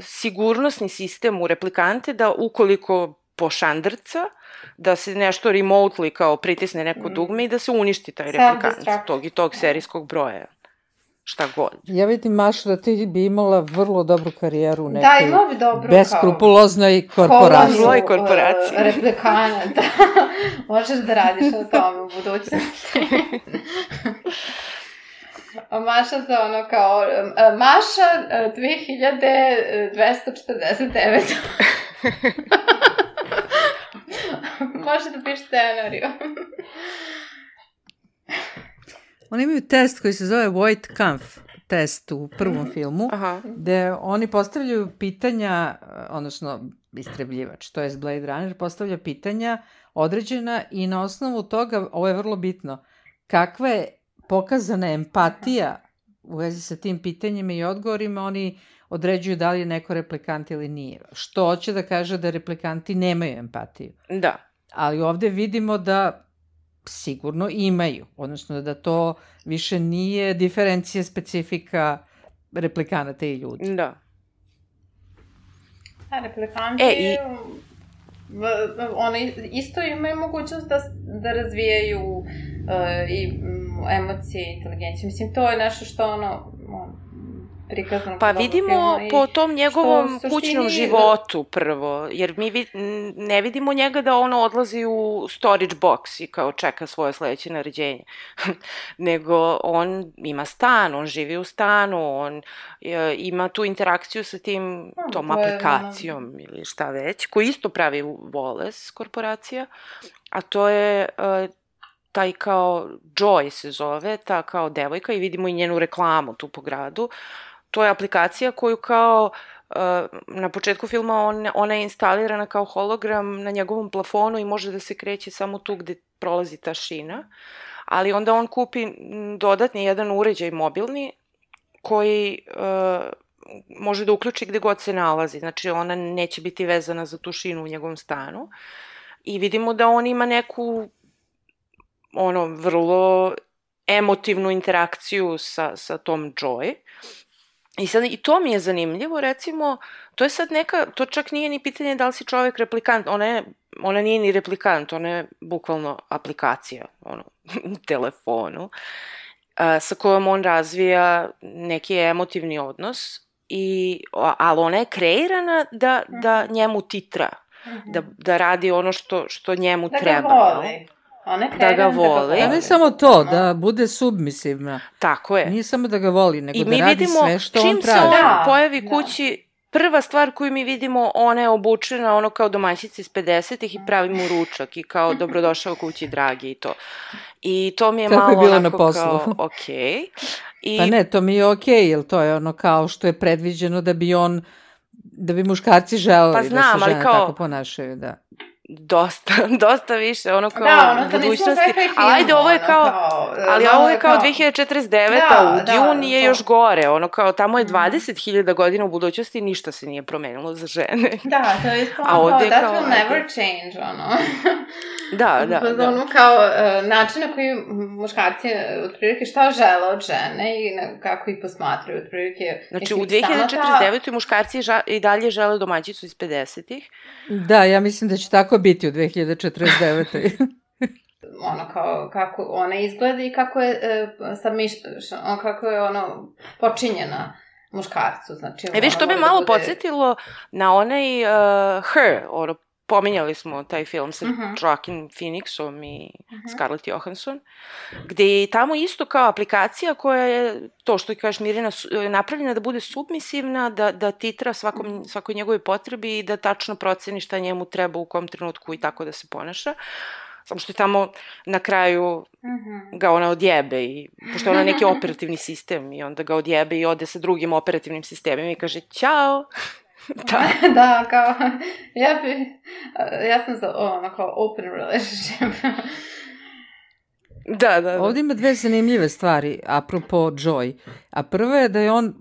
sigurnosni sistem u replikante da ukoliko pošandrca, da se nešto remotely kao pritisne neko Mm. dugme i da se uništi taj replikant tog i tog serijskog broja. Šta god. Ja vidim, Maša, da ti bi imala vrlo dobru karijeru u nekoj Da, imao bi dobru beskrupuloznoj korporaciji. Zloj koloniju, korporaciji. uh, replikanata. Možeš da radiš na tome u budućnosti. A Maša za ono kao, uh, Maša uh, 2249. Može da piše scenariju. Oni imaju test koji se zove White Kampf test u prvom filmu, Aha. gde oni postavljaju pitanja, eh, odnosno istrebljivač, to je Blade Runner, postavlja pitanja određena i na osnovu toga, ovo je vrlo bitno, kakva je pokazana empatija u vezi sa tim pitanjima i odgovorima, oni određuju da li je neko replikant ili nije. Što hoće da kaže da replikanti nemaju empatiju. Da. Ali ovde vidimo da sigurno imaju, odnosno da to više nije diferencija specifika replikanata i ljudi. Da. A replikanti, E, i- v- v- oni isto imaju mogućnost da, da razvijaju uh, i emocije i inteligenciju. Mislim, to je nešto što ono, on, prikazano Pa vidimo po tom njegovom suštini- kućnom životu prvo, jer mi vid, ne vidimo njega da ono odlazi u storage box i kao čeka svoje sledeće naređenje, nego on ima stan, on živi u stanu, on e, ima tu interakciju sa tim, Hmm, tom to je aplikacijom ili šta već, koji isto pravi Wallace korporacija, a to je e, taj kao Joy se zove, ta kao devojka i vidimo i njenu reklamu tu po gradu. To je aplikacija koju kao uh, na početku filma on, ona je instalirana kao hologram na njegovom plafonu i može da se kreće samo tu gde prolazi ta šina. Ali onda on kupi m, dodatni jedan uređaj mobilni koji uh, može da uključi gde god se nalazi. Znači ona neće biti vezana za tu šinu u njegovom stanu. I vidimo da on ima neku ono vrlo emotivnu interakciju sa, sa tom Joy. I sad i to mi je zanimljivo, recimo, to je sad neka, to čak nije ni pitanje da li si čovek replikant, ona je, ona nije ni replikant, ona je bukvalno aplikacija, ono, u telefonu, a, sa kojom on razvija neki emotivni odnos, i, ali ona je kreirana da, da njemu titra, da, da radi ono što, što njemu da treba. ga jel? voli. Ona je Da ga kreirana voli. A ne samo to, da bude submisivna. Tako je. Nije samo da ga voli, nego I da mi radi vidimo, sve što čim on se traži. on Da, pojavi da. kući, prva stvar koju mi vidimo, ona je obučena ono kao domaćica iz 50-ih i pravi mu ručak i kao dobrodošao kući dragi i to. I to mi je Kako je malo bilo na onako poslu. kao okej. I Pa ne, to mi je okej, jer to je ono kao što je predviđeno da bi on da bi muškarci želeli Pa da znam, se ali žene kao- tako ponašaju, da. Dosta, dosta više, ono kao Da, ono budućnosti. kaj Ali ajde, ovo je ono, kao, e, ali ovo je kao 2049, Da, a u da, Dune je to. još gore, ono kao tamo je Mhm. 20.000 godina u budućnosti, ništa se nije promenilo za žene. Da, to je ispano A kao, ovde that kao, will ajde. never change, ono. Da, da, Pa da. Ono kao uh, način na koji muškarci otprilike šta žele od žene i na, kako ih posmatraju otprilike. Znači, u mislim, sama ta- 2049. muškarci ža, i dalje žele domaćicu iz 50-ih. Da, ja mislim da će tako biti u 2049. ono kao kako ona izgleda i kako je uh, sa miš, on, kako je ono počinjena muškarcu, znači E, viš, to mora da malo bude- podsjetilo na onaj uh, Her, ono, pominjali smo taj film sa Mhm. Joaquin Phoenixom i Mhm. Scarlett Johansson, gde je tamo isto kao aplikacija koja je, to što kažeš Mirjana, je napravljena da bude submisivna, da, da titra svakom, svakoj njegovoj potrebi i da tačno proceni šta njemu treba u kom trenutku i tako da se ponaša. Samo što je tamo na kraju Mhm. ga ona odjebe i pošto ona je neki operativni sistem i onda ga odjebe i ode sa drugim operativnim sistemima i kaže ćao. Da. da, kao, ja bi, ja sam za, ono, kao open relationship. Da, da, da. Ovdje ima dve zanimljive stvari, apropo Joy. A prva je da je on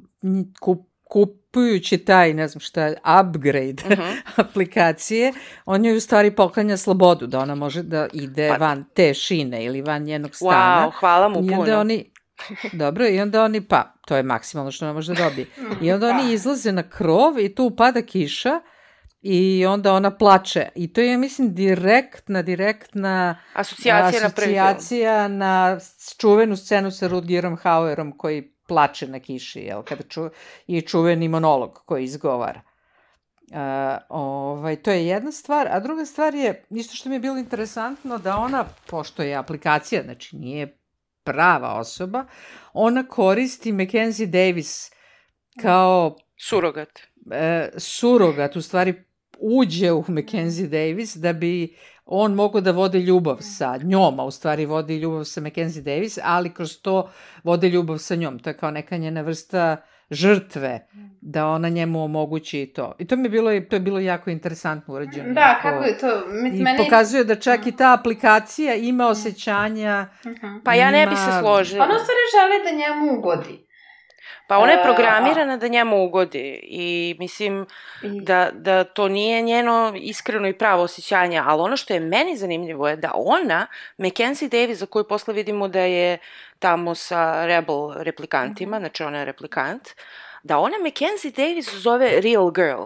kup, kupujući taj, ne znam šta upgrade Mhm. aplikacije, on joj u stvari poklanja slobodu, da ona može da ide Pa- van te šine ili van njenog stana. Wow, hvala mu I onda puno. oni, dobro, i onda oni, pa, to je maksimalno što ona može da dobije. I onda oni Da. izlaze na krov i tu pada kiša I onda ona plače. I to je, mislim, direktna, direktna Asocijacija na asocijacija na čuvenu scenu sa Rutgerom Hauerom koji plače na kiši, jel, kada ču, i čuveni monolog koji izgovara. Uh, ovaj, to je jedna stvar, a druga stvar je, isto što mi je bilo interesantno, da ona, pošto je aplikacija, znači nije prava osoba, ona koristi Mackenzie Davis kao Surogat. e, surogat, u stvari uđe u Mackenzie Davis da bi on mogao da vodi ljubav sa njom, a u stvari vodi ljubav sa Mackenzie Davis, ali kroz to vodi ljubav sa njom. To je kao neka njena vrsta žrtve, da ona njemu omogući to. I to mi je bilo, to je bilo jako interesantno urađeno. Da, kako je to? Mislim, I meni... pokazuje da čak i ta aplikacija ima osjećanja. Mhm. Pa ja ne bi se složila. Ona stvari želi da njemu ugodi. Pa ona je E, programirana da njemu ugodi i mislim da, da to nije njeno iskreno i pravo osjećanje, ali ono što je meni zanimljivo je da ona, Mackenzie Davis, za koju posle vidimo da je tamo sa rebel replikantima, znači ona je replikant, da ona Mackenzie Davis zove real girl.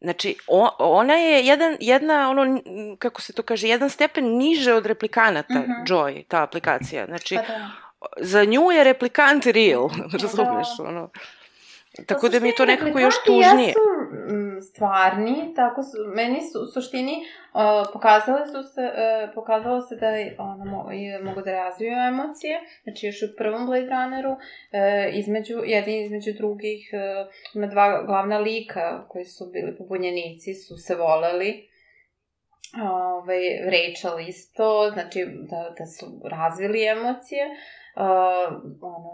Znači, o, ona je jedan, jedna, ono, kako se to kaže, jedan stepen niže od replikanata, Mhm. Joy, ta aplikacija. Znači, Pa da. Za nju je replikant real, Da. razumeš, ono. Tako Pa da mi je to nekako još tužnije. Jesu mm, stvarni, tako su, meni su u suštini uh, pokazale su se, uh, pokazalo se da ono, mo, mogu da razviju emocije, znači još u prvom Blade Runneru, uh, između, jedni između drugih, uh, ima dva glavna lika koji su bili pobunjenici, su se voleli, ovaj, Rachel isto, znači da, da su razvili emocije, uh, ono,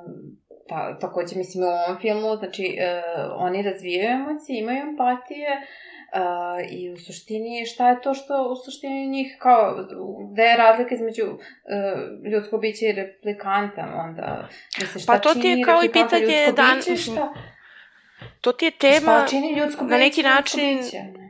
ta, takođe mislim u ovom filmu, znači uh, oni razvijaju emocije, imaju empatije uh, i u suštini šta je to što u suštini njih kao, gde je razlika između uh, ljudskog bića i replikanta onda, mislim šta Pa to ti je čini kao i pitanje ljudsko dan- biće, šta, To ti je tema... ljudsko na biće neki ljudsko način- biće, ne?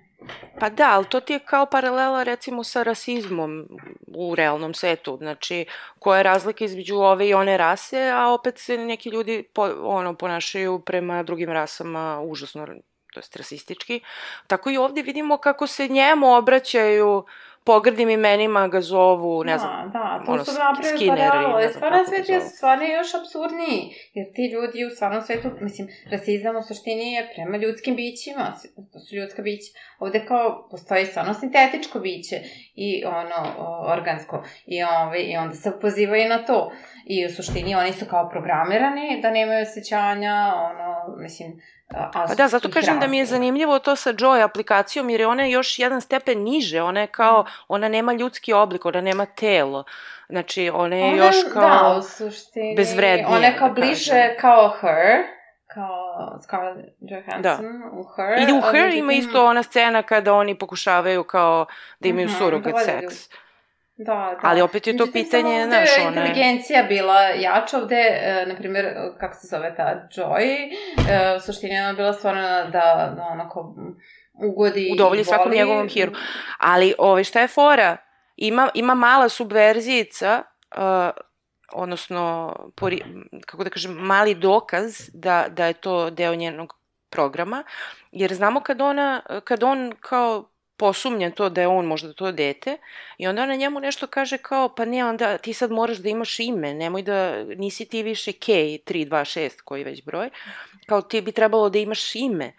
Pa da, ali to ti je kao paralela recimo sa rasizmom u realnom svetu. Znači, koja je razlika između ove i one rase, a opet se neki ljudi po, ono, ponašaju prema drugim rasama užasno, to jest rasistički. Tako i ovde vidimo kako se njemu obraćaju pogrdim imenima ga zovu, ne znam, Da, da, to ono, su napravili skineri, I znam stvarno svet je stvarno još absurdniji. Jer ti ljudi u stvarnom svetu, mislim, rasizam u suštini je prema ljudskim bićima. To su ljudska bića. Ovde kao postoji stvarno sintetičko biće i ono, organsko. I, ove, I onda se pozivaju na to. I u suštini oni su kao programirani da nemaju osjećanja, ono, mislim, Pa da, zato kažem da mi je zanimljivo to sa Joy aplikacijom, jer je ona još jedan stepen niže, ona je kao, ona nema ljudski oblik, ona nema telo. Znači, ona je Ona, još kao... Da, u suštini. bezvrednije, Ona je kao da bliže kažem. kao her, kao Scarlett Johansson Da. u her. I u Her ima isto ona scena kada oni pokušavaju kao da imaju Mhm, surogat da valjaju. seks. Da, da. Ali opet je to Međutim, pitanje, znaš, ona- inteligencija bila jača ovde, e, na primjer, kako se zove ta Joy, e, u suštini ona bila stvarno da, da onako ugodi Udovolji svakom njegovom hiru. Ali, ovaj, šta je fora? Ima, ima mala subverzijica, uh, odnosno, pori, kako da kažem, mali dokaz da, da je to deo njenog programa, jer znamo kad ona, kad on kao posumnja to da je on možda to dete i onda ona njemu nešto kaže kao pa ne onda ti sad moraš da imaš ime nemoj da nisi ti više K 326 koji već broj kao ti bi trebalo da imaš ime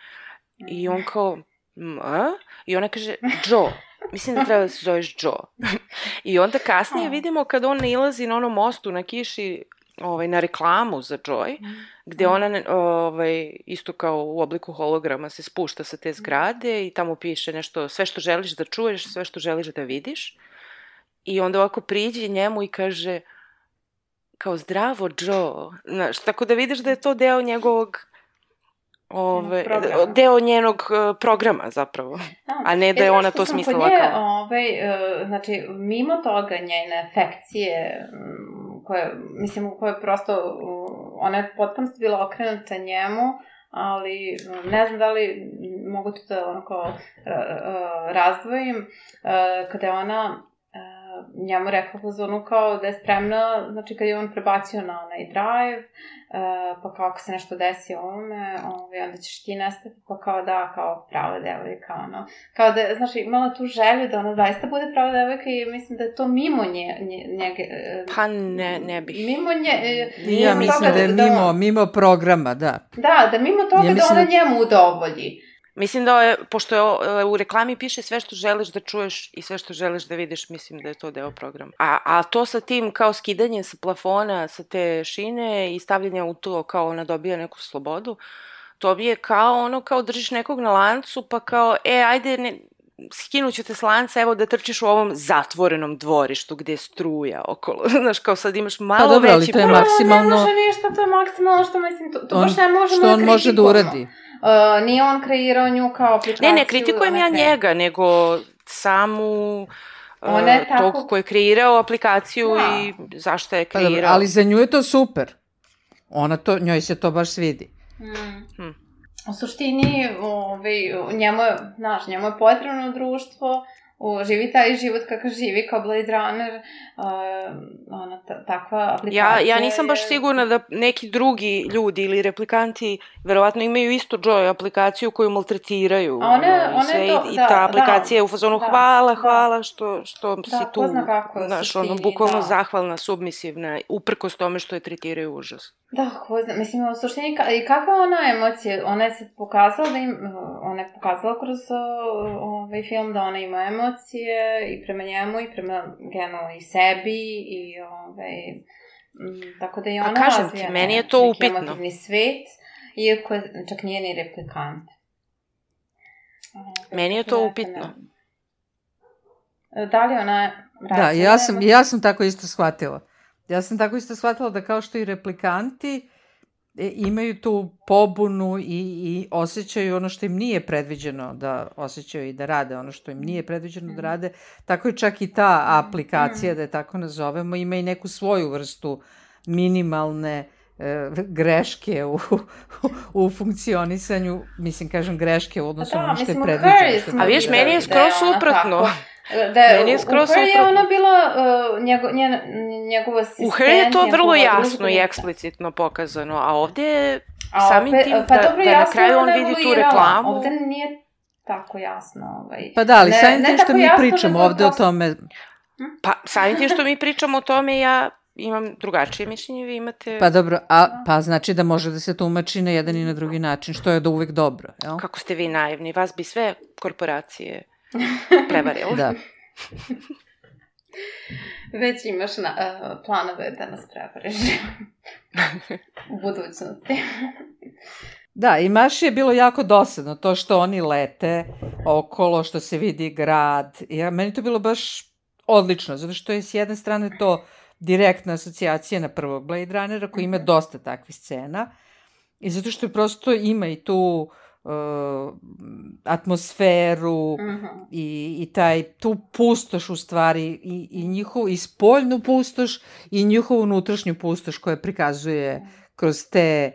i on kao "M, a? i ona kaže Joe Mislim da treba da se zoveš Joe. I onda kasnije vidimo kad on nailazi na onom mostu na kiši ovaj, na reklamu za Joy, Mhm. gde ona ne- ovaj, isto kao u obliku holograma se spušta sa te zgrade i tamo piše nešto, sve što želiš da čuješ, sve što želiš da vidiš. I onda ovako priđe njemu i kaže kao zdravo Joe. Znaš, tako da vidiš da je to deo njegovog ove, Programa. deo njenog eh, programa zapravo. Da. A ne da je znaš ona to smislila nje, kao- Ovaj, e, znači, mimo toga njene afekcije, m, koje, mislim, u koje prosto, ona je potpuno bila okrenuta njemu, ali ne znam da li mogu to da onako ra- ra- razdvojim, e, kada je ona njemu rekla u zonu kao da je spremna, znači kad je on prebacio na onaj drive, uh, pa kao ako se nešto desi ovome, ovaj, onda ćeš ti nestati, pa kao da, kao prava devojka, ono. Kao da, znači, imala tu želju da ona zaista bude prava devojka i mislim da je to mimo nje, nje, njege... Uh, pa ne, ne bih. Mimo nje... Uh, ja mislim da je da mimo, da, mimo programa, da. Da, da mimo toga ja da ona da... njemu udovolji. Mislim da je, pošto je, u reklami piše sve što želiš da čuješ i sve što želiš da vidiš, mislim da je to deo programa. A, a to sa tim kao skidanje sa plafona, sa te šine i stavljanje u to kao ona dobija neku slobodu, to bi je kao ono kao držiš nekog na lancu pa kao, e, ajde, ne, skinuću te s lanca, evo da trčiš u ovom zatvorenom dvorištu gde je struja okolo. Znaš, kao sad imaš malo pa, dobro, veći... Pa dobro, ali to je maksimalno... Ne može ništa, to je maksimalno što mislim, to, to on, baš ne možemo Što on da može da uradi. Uh, nije on kreirao nju kao aplikaciju. Ne, ne kritikujem ja njega, nego samu uh, je tako... tog ko je kreirao aplikaciju da. i zašto je kreirao. Pa, dobro, ali za nju je to super. Ona to, njoj se to baš svidi. Mm. Hmm. U suštini, ovaj, njemu je, znaš, njemu je potrebno društvo, o, živi taj život kakav živi kao Blade Runner, uh, ona, takva aplikacija. Ja, ja nisam baš sigurna da neki drugi ljudi ili replikanti verovatno imaju isto Joy aplikaciju koju maltretiraju. A one, one sve, to, i, da, i ta aplikacija da, je u fazonu da, hvala, da, hvala što, što da, si tu, kako, znaš, ono, bukvalno da. zahvalna, submisivna, uprkos tome što je tretiraju užas. Da, ko zna, mislim, u suštini, i kakva ona emocija, ona je se pokazala da im, ona je pokazala kroz ovaj film da ona ima emocije i prema njemu i prema genu i sebi i ovaj, tako da i ona A kažem ti, meni je to upitno. emotivni svet, iako čak nije ni replikant. Meni je to upitno. Da li ona... Da, ja sam, ja sam tako isto shvatila. Ja sam tako isto shvatila da kao što i replikanti imaju tu pobunu i, i osjećaju ono što im nije predviđeno da osjećaju i da rade ono što im nije predviđeno da mhm. rade, tako je čak i ta aplikacija, mhm. da je tako nazovemo, ima i neku svoju vrstu minimalne e, greške u, u, funkcionisanju, mislim, kažem greške u odnosu da, na ono što je predviđeno. A viš, meni je skoro suprotno. Da je, Meni je skroz u Her je ona bila uh, njego, njen, njegov asistent. U Her je to vrlo jasno i eksplicitno pokazano, a ovde je samim tim pa, da, dobro, da na kraju on vidi tu reklamu. Ovde nije tako jasno. Ovaj. Pa da, ali ne, samim tim što mi pričamo ovde o tome... Hm? Pa samim tim što mi pričamo o tome, ja imam drugačije mišljenje, vi imate... Pa dobro, a, pa znači da može da se tumači na jedan i na drugi način, što je da uvek dobro, jel? Kako ste vi naivni, vas bi sve korporacije prevarilo. da. Već imaš na, uh, planove da nas prevariš u budućnosti. Da, i Maši je bilo jako dosadno to što oni lete okolo, što se vidi grad. Ja, meni to bilo baš odlično, zato što je s jedne strane to direktna asocijacija na prvog Blade Runnera koji ima mhm. dosta takvih scena i zato što je prosto ima i tu uh, atmosferu mm -hmm. i, i taj, tu pustoš u stvari i, i njihovu, i spoljnu pustoš i njihovu unutrašnju pustoš koja prikazuje kroz te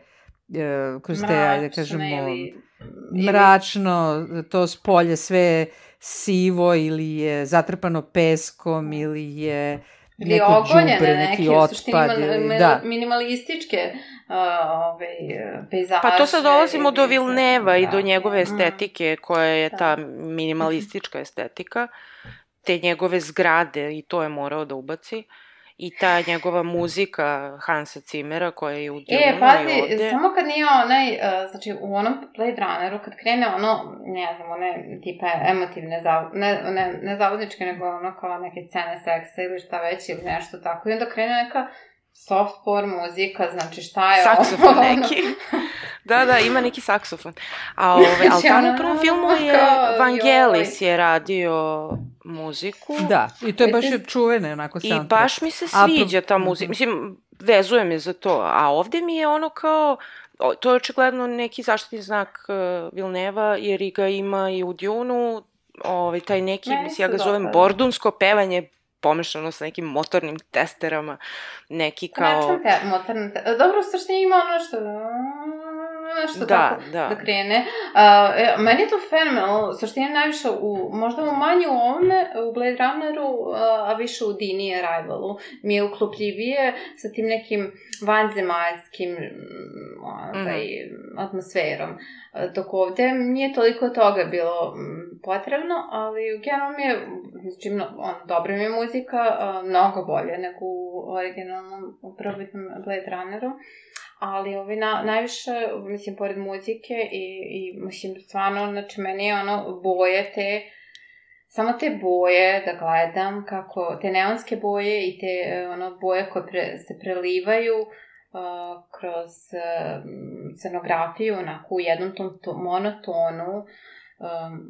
uh, kroz te, ajde da kažemo, ili, mračno, to spolje sve sivo ili je zatrpano peskom ili je ili neko ogoljene džubre, neki, neki otpad. Ili, da. minimalističke ovaj, pejzaže. Pa to sad dolazimo do Vilneva da. i do njegove mm. estetike, koja je ta da. minimalistička estetika, te njegove zgrade i to je morao da ubaci. I ta njegova muzika Hansa Cimera koja je u Dune e, pazi, ovde. samo kad nije onaj, uh, znači u onom Blade Runneru, kad krene ono, ne znam, one tipe emotivne, zav, ne, ne, ne zavodničke, nego ono kao neke scene seksa ili šta već ili nešto tako, i onda krene neka softcore muzika, znači šta je Saksofon ovo? neki. da, da, ima neki saksofon. A ove, ali znači, tamo u prvom filmu je Vangelis je radio muziku. Da, i to je baš je čuvene, onako soundtrack. I baš mi se sviđa ta muzika. Mislim, vezuje me za to. A ovde mi je ono kao, to je očigledno neki zaštitni znak uh, Vilneva, jer ga ima i u Djunu, ovaj, taj neki, mislim, ja ga zovem bordunsko pevanje pomešano sa nekim motornim testerama, neki kao... Nečem te, motornim te... Dobro, u suštini ima ono što... nešto Da, tako da. da krene. A, e, meni je to fenomenalno, suštini najviše u, možda u manje u ovome, u Blade Runneru, a, a više u Dini Arrivalu. Mi je uklopljivije sa tim nekim vanzemaljskim mm, ovaj, atmosferom. A, Dok ovde nije toliko toga bilo mm, potrebno, ali generalno mi je, znači, on, dobra mi je muzika, mnogo bolje nego u originalnom prvobitnom Blade Runneru ali ovi na, najviše, mislim, pored muzike i, i, mislim, stvarno, znači, meni je ono, boje te, samo te boje da gledam kako, te neonske boje i te, e, ono, boje koje pre, se prelivaju uh, kroz uh, scenografiju, onako, u jednom tom to, monotonu, um,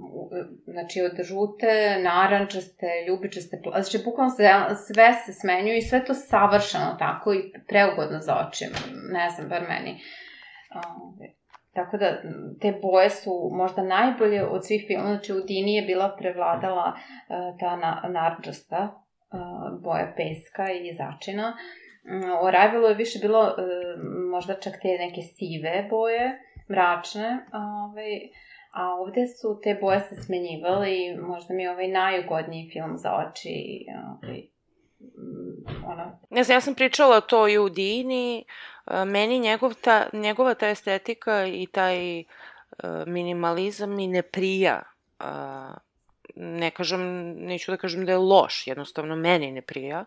znači od žute, narančaste, ljubičaste, znači bukvalno sve, sve se smenjuju i sve to savršeno tako i preugodno za oči, ne znam, bar meni. Um, tako da, te boje su možda najbolje od svih filmova, znači u Dini je bila prevladala uh, ta na, narančasta uh, boja peska i začina. Um, u Arrivalu je više bilo uh, možda čak te neke sive boje, mračne, ovaj, A ovde su te boje se smenjivale i možda mi je ovaj najugodniji film za oči. Ovaj, mm, ono, Ne znam, ja sam pričala to i u Dini, e, meni njegov ta, njegova ta estetika i taj e, minimalizam mi ne prija. Ne kažem, neću da kažem da je loš, jednostavno meni ne prija.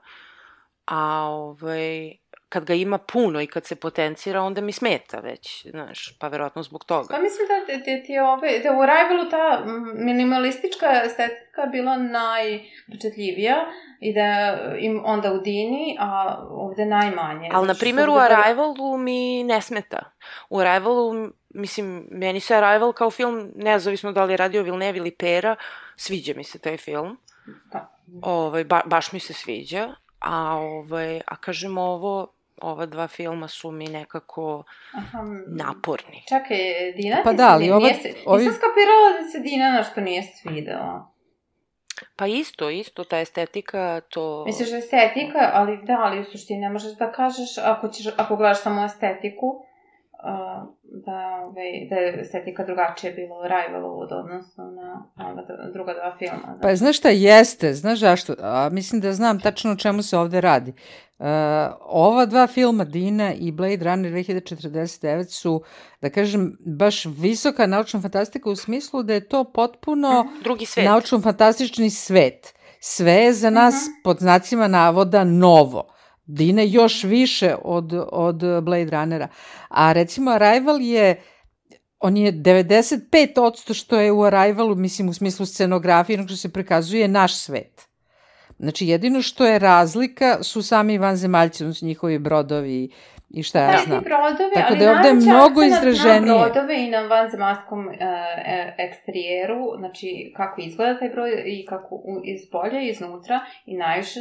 A ovaj, kad ga ima puno i kad se potencira, onda mi smeta već, znaš, pa verovatno zbog toga. Pa mislim da ti, ti, ti ove, da u Arrivalu ta minimalistička estetika bila najpočetljivija i da im onda u Dini, a ovde najmanje. Ali, na Znači, primjer, u Arrivalu mi ne smeta. U Arrivalu, mislim, meni se Arrival kao film, nezavisno da li je radio Villeneuve ili Pera, sviđa mi se taj film. Da. Ovaj, ba, baš mi se sviđa. A, ovaj, a kažem ovo, ova dva filma su mi nekako Aha, naporni. Čekaj, Dina Pa ti da, se ali ova- nije se, ovi- Nisam skapirala da se Dina nešto nije svidela. Pa isto, isto, ta estetika, to... Misliš da je estetika, ali da, ali u suštini ne možeš da kažeš, ako, ćeš, ako gledaš samo estetiku, uh, da, ovaj, da je estetika drugačije bila u Rivalu od odnosu na ova druga dva filma. Pa znaš šta jeste, znaš zašto? A, mislim da znam tačno o čemu se ovde radi. Uh, ova dva filma, Dina i Blade Runner 2049 su, da kažem, baš visoka naučna fantastika u smislu da je to potpuno Drugi svet. naučno-fantastični svet. Sve je za nas, pod znacima navoda, novo. Dina je još više od, od Blade Runnera. A recimo Arrival je on je 95% što je u Arrivalu, mislim u smislu scenografije, ono što se prikazuje naš svet. Znači jedino što je razlika su sami vanzemaljci, odnosno njihovi brodovi i šta ja Da, znam. brodovi, Tako da je ovde mnogo izraženije. Na brodove i na vanzemaljskom uh, eksterijeru, znači kako izgleda taj broj i kako iz polja i iznutra i najviše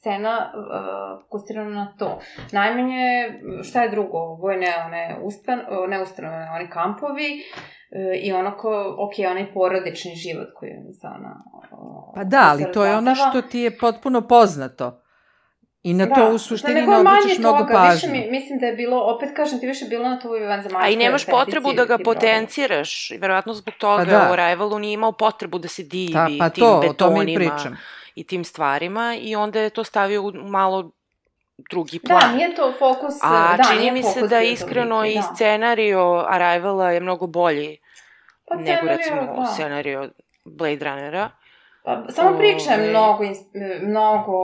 scena uh, fokusirana na to. Najmanje, šta je drugo, vojne one ustan, ne ustanove, oni kampovi uh, i ono ko, ok, onaj porodični život koji je za ona... Uh, Pa da, ali to je ono što ti je potpuno poznato. I na to u suštini ne manje obraćaš mnogo toga, pažnje. Više mi, mislim da je bilo, opet kažem ti, više bilo na toj vanzemaljskoj A i nemaš potrebu da ga potenciraš. I verovatno zbog toga Pa da. u Arrivalu nije imao potrebu da se divi Ta, pa tim to, o betonima tome i pričam. I tim stvarima i onda je to stavio u malo drugi Da, plan. nije to fokus... A da, čini mi se da iskreno toliki, i da. scenario Arrivala je mnogo bolji Pa nego recimo da. scenario Blade Runnera. Pa, samo priča je mnogo, mnogo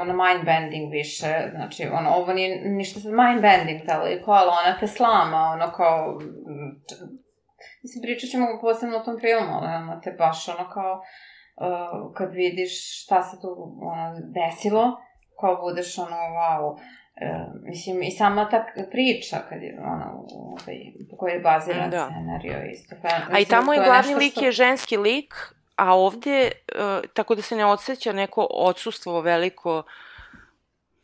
ono, mind bending više, znači, ono, ovo nije ništa sad mind bending toliko, ali ona te slama, ono, kao, mislim, pričat ćemo posebno o tom filmu, ali ono, te baš, ono, kao, uh, kad vidiš šta se tu, ono, desilo, kao budeš, ono, wow, E, mislim, i sama ta priča, kad je, ono, ovaj, po kojoj je baziran Da. scenario isto. Pa, A i mislim, tamo je glavni nešto lik što- je ženski lik, a ovde, uh, tako da se ne odsjeća neko odsustvo veliko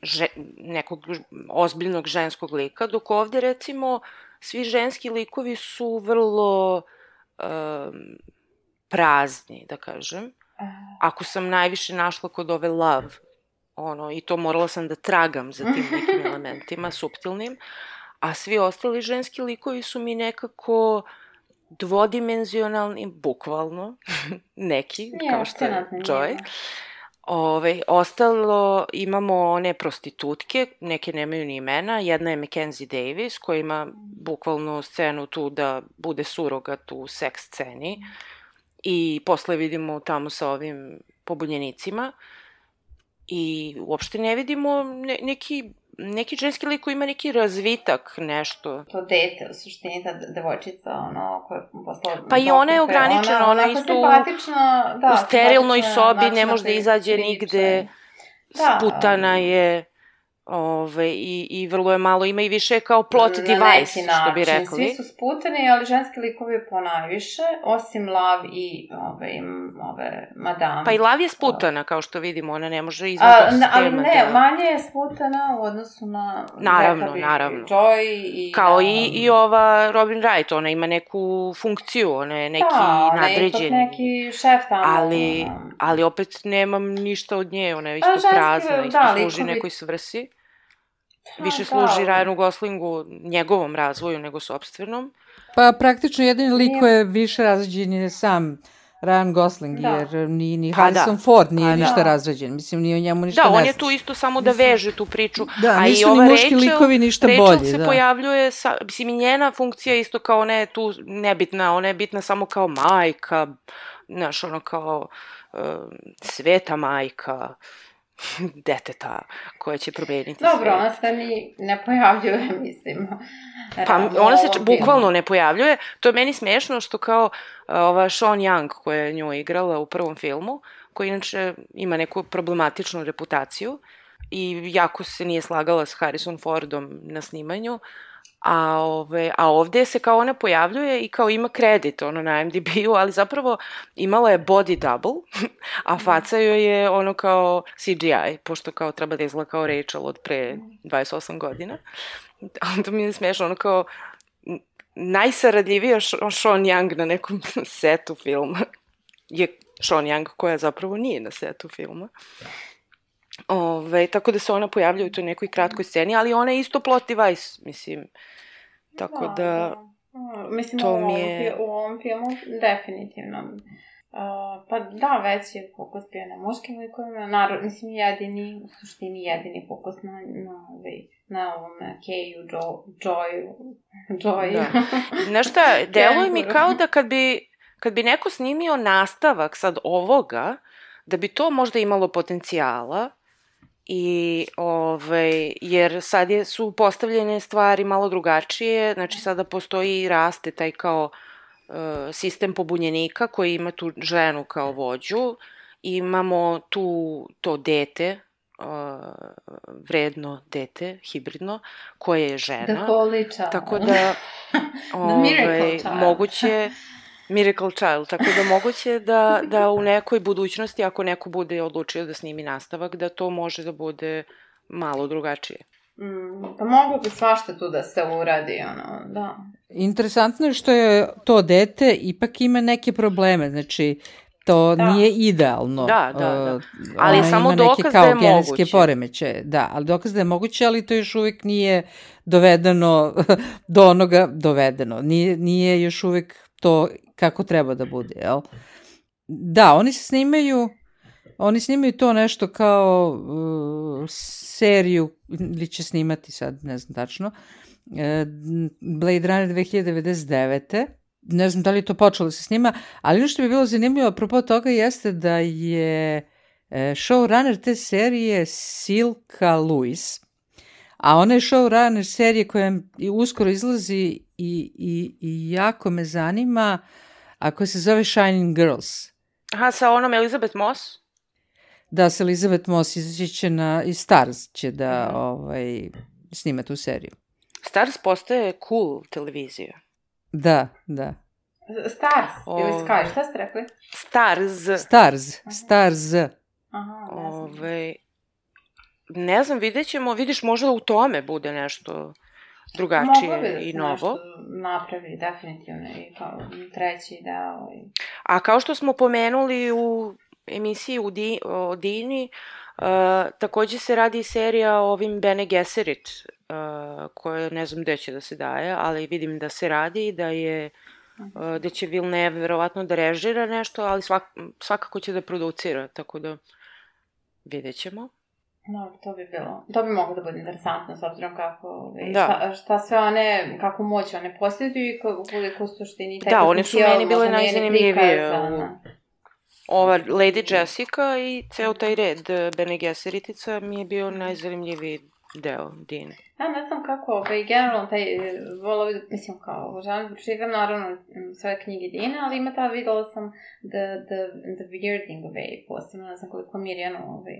že, nekog ozbiljnog ženskog lika, dok ovde recimo svi ženski likovi su vrlo um, prazni, da kažem. Ako sam najviše našla kod ove love, ono, i to morala sam da tragam za tim nekim elementima, suptilnim, a svi ostali ženski likovi su mi nekako dvodimenzionalni, bukvalno, neki, Je, kao što je Joy. Ove, ostalo imamo one prostitutke, neke nemaju ni imena, jedna je Mackenzie Davis koja ima bukvalno scenu tu da bude surogat u seks sceni i posle vidimo tamo sa ovim pobunjenicima. I uopšte ne vidimo ne, neki, neki ženski lik koji ima neki razvitak, nešto. To dete, u suštini, ta devojčica, ono, koja je posla... Pa i ona je ograničena, ona onako isto u- da, u sterilnoj sobi, ne može da izađe nigde, Da, sputana je, ove, i, i vrlo je malo, ima i više kao plot Na device, neki što bi način. rekli. Svi su sputani, ali ženski likovi po najviše, osim Lav i ove, ove madame. Pa i Lav je sputana, kao što vidimo, ona ne može izvan A, tog na, ali ne, da- manje je sputana u odnosu na... Naravno, bih, naravno. Joy i... Kao na- i, i ova Robin Wright, ona ima neku funkciju, ona je neki da, ipak nadređeni. neki šef tamo. Ali, ali opet nemam ništa od nje, ona je A, isto ženski, prazna, isto da, služi likovi- nekoj svrsi. Više da. služi Ryanu Goslingu, njegovom razvoju nego sobstvenom. Pa praktično jedini lik Nije- koji je više razređen je sam Ryan Gosling, Da. jer ni, ni Pa Harrison da. Ford nije Pa da. ništa razređen. Mislim, nije o njemu ništa Da, ne on je tu isto samo da veže tu priču. Da, A i nisu ni ova muški Rachel- likovi ništa Rachel bolji. se da. pojavljuje, sa, mislim i njena funkcija isto kao ona je tu nebitna, ona je bitna samo kao majka, znaš, ono kao uh, sveta majka deteta koja će promeniti Dobro, svet. ona se ni ne pojavljuje, mislim. Pa ona se č- bukvalno ne pojavljuje. To je meni smešno što kao uh, ova Sean Young koja je nju igrala u prvom filmu, koja inače ima neku problematičnu reputaciju i jako se nije slagala s Harrison Fordom na snimanju, a, ove, a ovde se kao ona pojavljuje i kao ima kredit ono na MDB-u, ali zapravo imala je body double, a faca joj je ono kao CGI, pošto kao treba da izgleda kao Rachel od pre 28 godina. Onda mi je smešno, ono kao najsaradljivija Sean Young na nekom setu filma je Sean Young koja zapravo nije na setu filma. Ove, tako da se ona pojavlja u toj nekoj kratkoj sceni, ali ona je isto plot device, mislim. Tako da, da. Mislim, to ovom, mi je- u ovom filmu definitivno. Uh, pa da, već je fokus bio na muškim likovima, naravno, mislim, jedini, u suštini jedini fokus na, na, ovaj, na ovom Keju, jo, Joyu, Joyu. Da. Znaš šta, deluje mi kao da kad bi, kad bi neko snimio nastavak sad ovoga, da bi to možda imalo potencijala, I, ovaj, jer sad je, su postavljene stvari malo drugačije, znači sada postoji i raste taj kao uh, sistem pobunjenika koji ima tu ženu kao vođu, imamo tu to dete, uh, vredno dete, hibridno, koje je žena. The Holy Child. Tako da, Miracle ovaj, moguće, Miracle Child, tako da moguće da, da u nekoj budućnosti, ako neko bude odlučio da snimi nastavak, da to može da bude malo drugačije. Mm, pa moglo bi svašta tu da se uradi, ono, da. Interesantno je što je to dete ipak ima neke probleme, znači to Da. nije idealno. Da, da, da. Uh, Ali ona samo dokaz kao da je genetske moguće. poremećaje. Da, ali dokaz da je moguće, ali to još uvek nije dovedeno do onoga dovedeno. Nije, nije još uvek to kako treba da bude, jel? Da, oni se snimaju Oni snimaju to nešto kao uh, seriju, ili će snimati sad, ne znam tačno, e, Blade Runner 2099. Ne znam da li je to počelo da se snima, ali ono što bi bilo zanimljivo apropo toga jeste da je e, showrunner te serije Silka Lewis, a ona je showrunner serije koja uskoro izlazi i, i, i jako me zanima, a koja se zove Shining Girls. Aha, sa onom Elizabeth Moss? Da se Elizabeth Moss izaći će na, i Stars će da Mhm. ovaj, snima tu seriju. Stars postaje cool televizija. Da, da. Stars ili O. Sky, šta ste rekli? Stars. Stars, Stars. Aha, ne znam. Ove, ne znam, vidjet ćemo, vidiš, možda u tome bude nešto drugačije Moglo bi da i novo. nešto napravi, definitivno, i kao treći deo. I... A kao što smo pomenuli u emisiji u Di, o Dini, uh, takođe se radi serija o ovim Bene Gesserit uh, koje ne znam gde će da se daje, ali vidim da se radi i da je uh, da će Villeneuve verovatno da režira nešto, ali svak, svakako će da producira, tako da vidjet ćemo. No, to bi bilo, to bi moglo da bude interesantno s obzirom kako, ovaj, Da. šta, šta sve one, kako moć one posjeduju i ko- koliko suštini taj Da, one su meni bile najzanimljivije Ova Lady Jessica i ceo taj red Bene Gesseриtica mi je bio najzanimljiviji deo Dine. Ja ne znam kako, ovaj, generalno taj, volao bi, mislim, kao, obožavam da pročitam, naravno, sve knjige Dine, ali ima ta, videla sam The, the, the Weirding Way, posebno, ne znam koliko Mirjana, ovaj,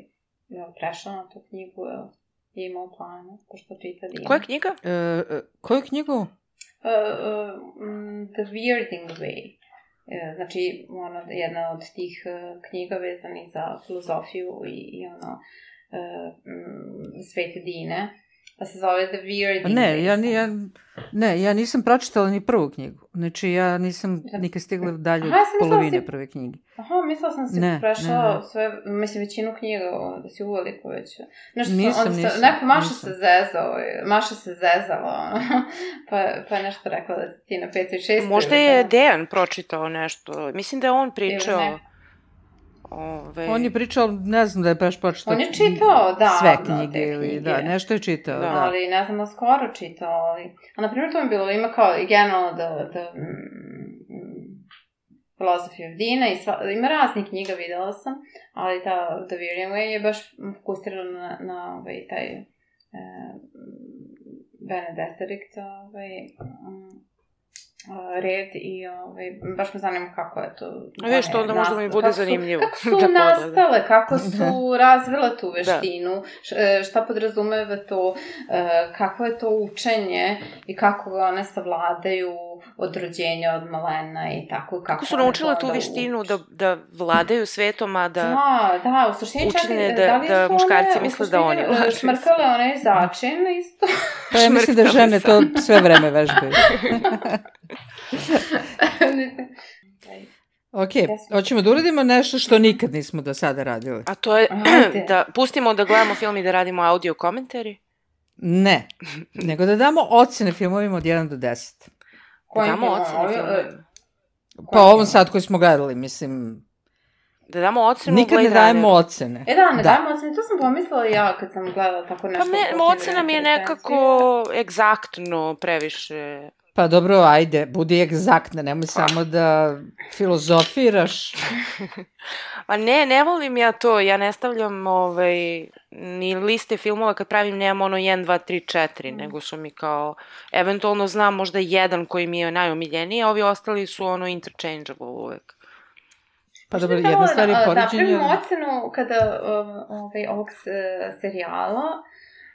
je prešla na tu knjigu, jel, je imao planu, pošto čita Dine. Koja knjiga? E, e, koju knjigu? Uh, uh, The Weirding Way. E, Znači, ono, jedna od tih knjiga vezanih za filozofiju i, i ono, uh, svete dine, pa se zove The Weirding Pa Ne, ja, ni- ja, ne, ja nisam pročitala ni prvu knjigu. Znači, ja nisam nikad stigla dalje od Aha, mislila polovine si- prve knjige. Aha, mislila sam si Ne, prešla ne, ne. sve, mislim, većinu knjiga, da si uveliko već. Nešto, Nisam, onda nisam, Neko Maša nisam. se zezao, Maša se zezala, pa, pa je nešto rekla da si ti na petoj, šestoj. Možda ili je. Dejan pročitao nešto. Mislim da je on Ili pričao. Ove, On je pričao, ne znam da je baš pročitao On je čitao, da, sve ono, knjige, te ili knjige. da, nešto je čitao, Da. da. Ali ne znam da skoro čitao, ali... A na primjer to mi je bilo, ima kao i generalno da, da mm, Philosophy of Dina i sva, ima raznih knjiga, videla sam, ali ta The Wearing Way je baš fokusirana na, na ovaj, taj e, Bene Gesserit, ovaj, mm, a, red i ovaj, baš me zanima kako je to. A vidiš, to onda možda mi bude kako su- zanimljivo Kako su da nastale, kako su razvile tu Da. veštinu, e, šta podrazumeva to, e, kako je to učenje i kako ga one savladaju od rođenja, od malena i tako. Kako, Kako su naučile tu veštinu da, da vladaju svetom, a da... Da, da, u suštini čak učine i- da- li da su muškarci one, misle da oni vladaju Šmrkale onaj začin isto. Pa ja mislim da žene to sve vreme vežbaju. Ok, hoćemo da uradimo nešto što nikad nismo do sada radili. A to je Ajde. da pustimo da gledamo film i da radimo audio komentari. Ne, nego da damo ocene filmovima od 1 do 10. Da Kojim damo filmom? ocene Ovi- filmovima. Pa ovom sad koji smo gledali, mislim, Da damo ocenu nikad ne dajemo ocene. E da, ne Da. dajemo ocene, to sam pomislila ja kad sam gledala tako Pa nešto. me, posljednje ocena mi je nekako egzaktno previše. Pa dobro, ajde, budi egzaktna, nemoj samo da filozofiraš. Pa ne, ne volim ja to, ja ne stavljam ovaj, ni liste filmova kad pravim, nemam ono 1, 2, 3, 4, nego su mi kao, eventualno znam možda jedan koji mi je najomiljeniji, a ovi ostali su ono interchangeable uvek. Pa dobro, bi jedna stvar je da- poređenje. Da napravimo ocenu kada um, ovaj, ovog s- serijala,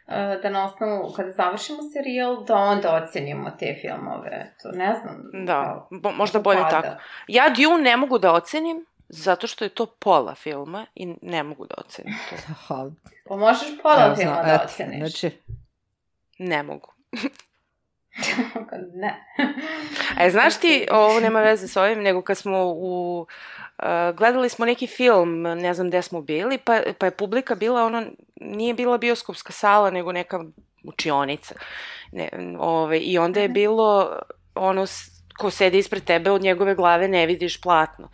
da na osnovu, kada završimo serijal, da onda ocenimo te filmove. To ne znam. Da, bo, možda bolje pada. tako. Ja Dune ne mogu da ocenim, zato što je to pola filma i ne mogu da ocenim to. Pa možeš pola evo, filma zna- da oceniš. Znači, Ne mogu. ne. A znaš ti, ovo nema veze s ovim, nego kad smo u... Uh, gledali smo neki film, ne znam gde smo bili, pa, pa je publika bila ono, nije bila bioskopska sala, nego neka učionica. Ne, ove, I onda je bilo ono, ko sedi ispred tebe, od njegove glave ne vidiš platno.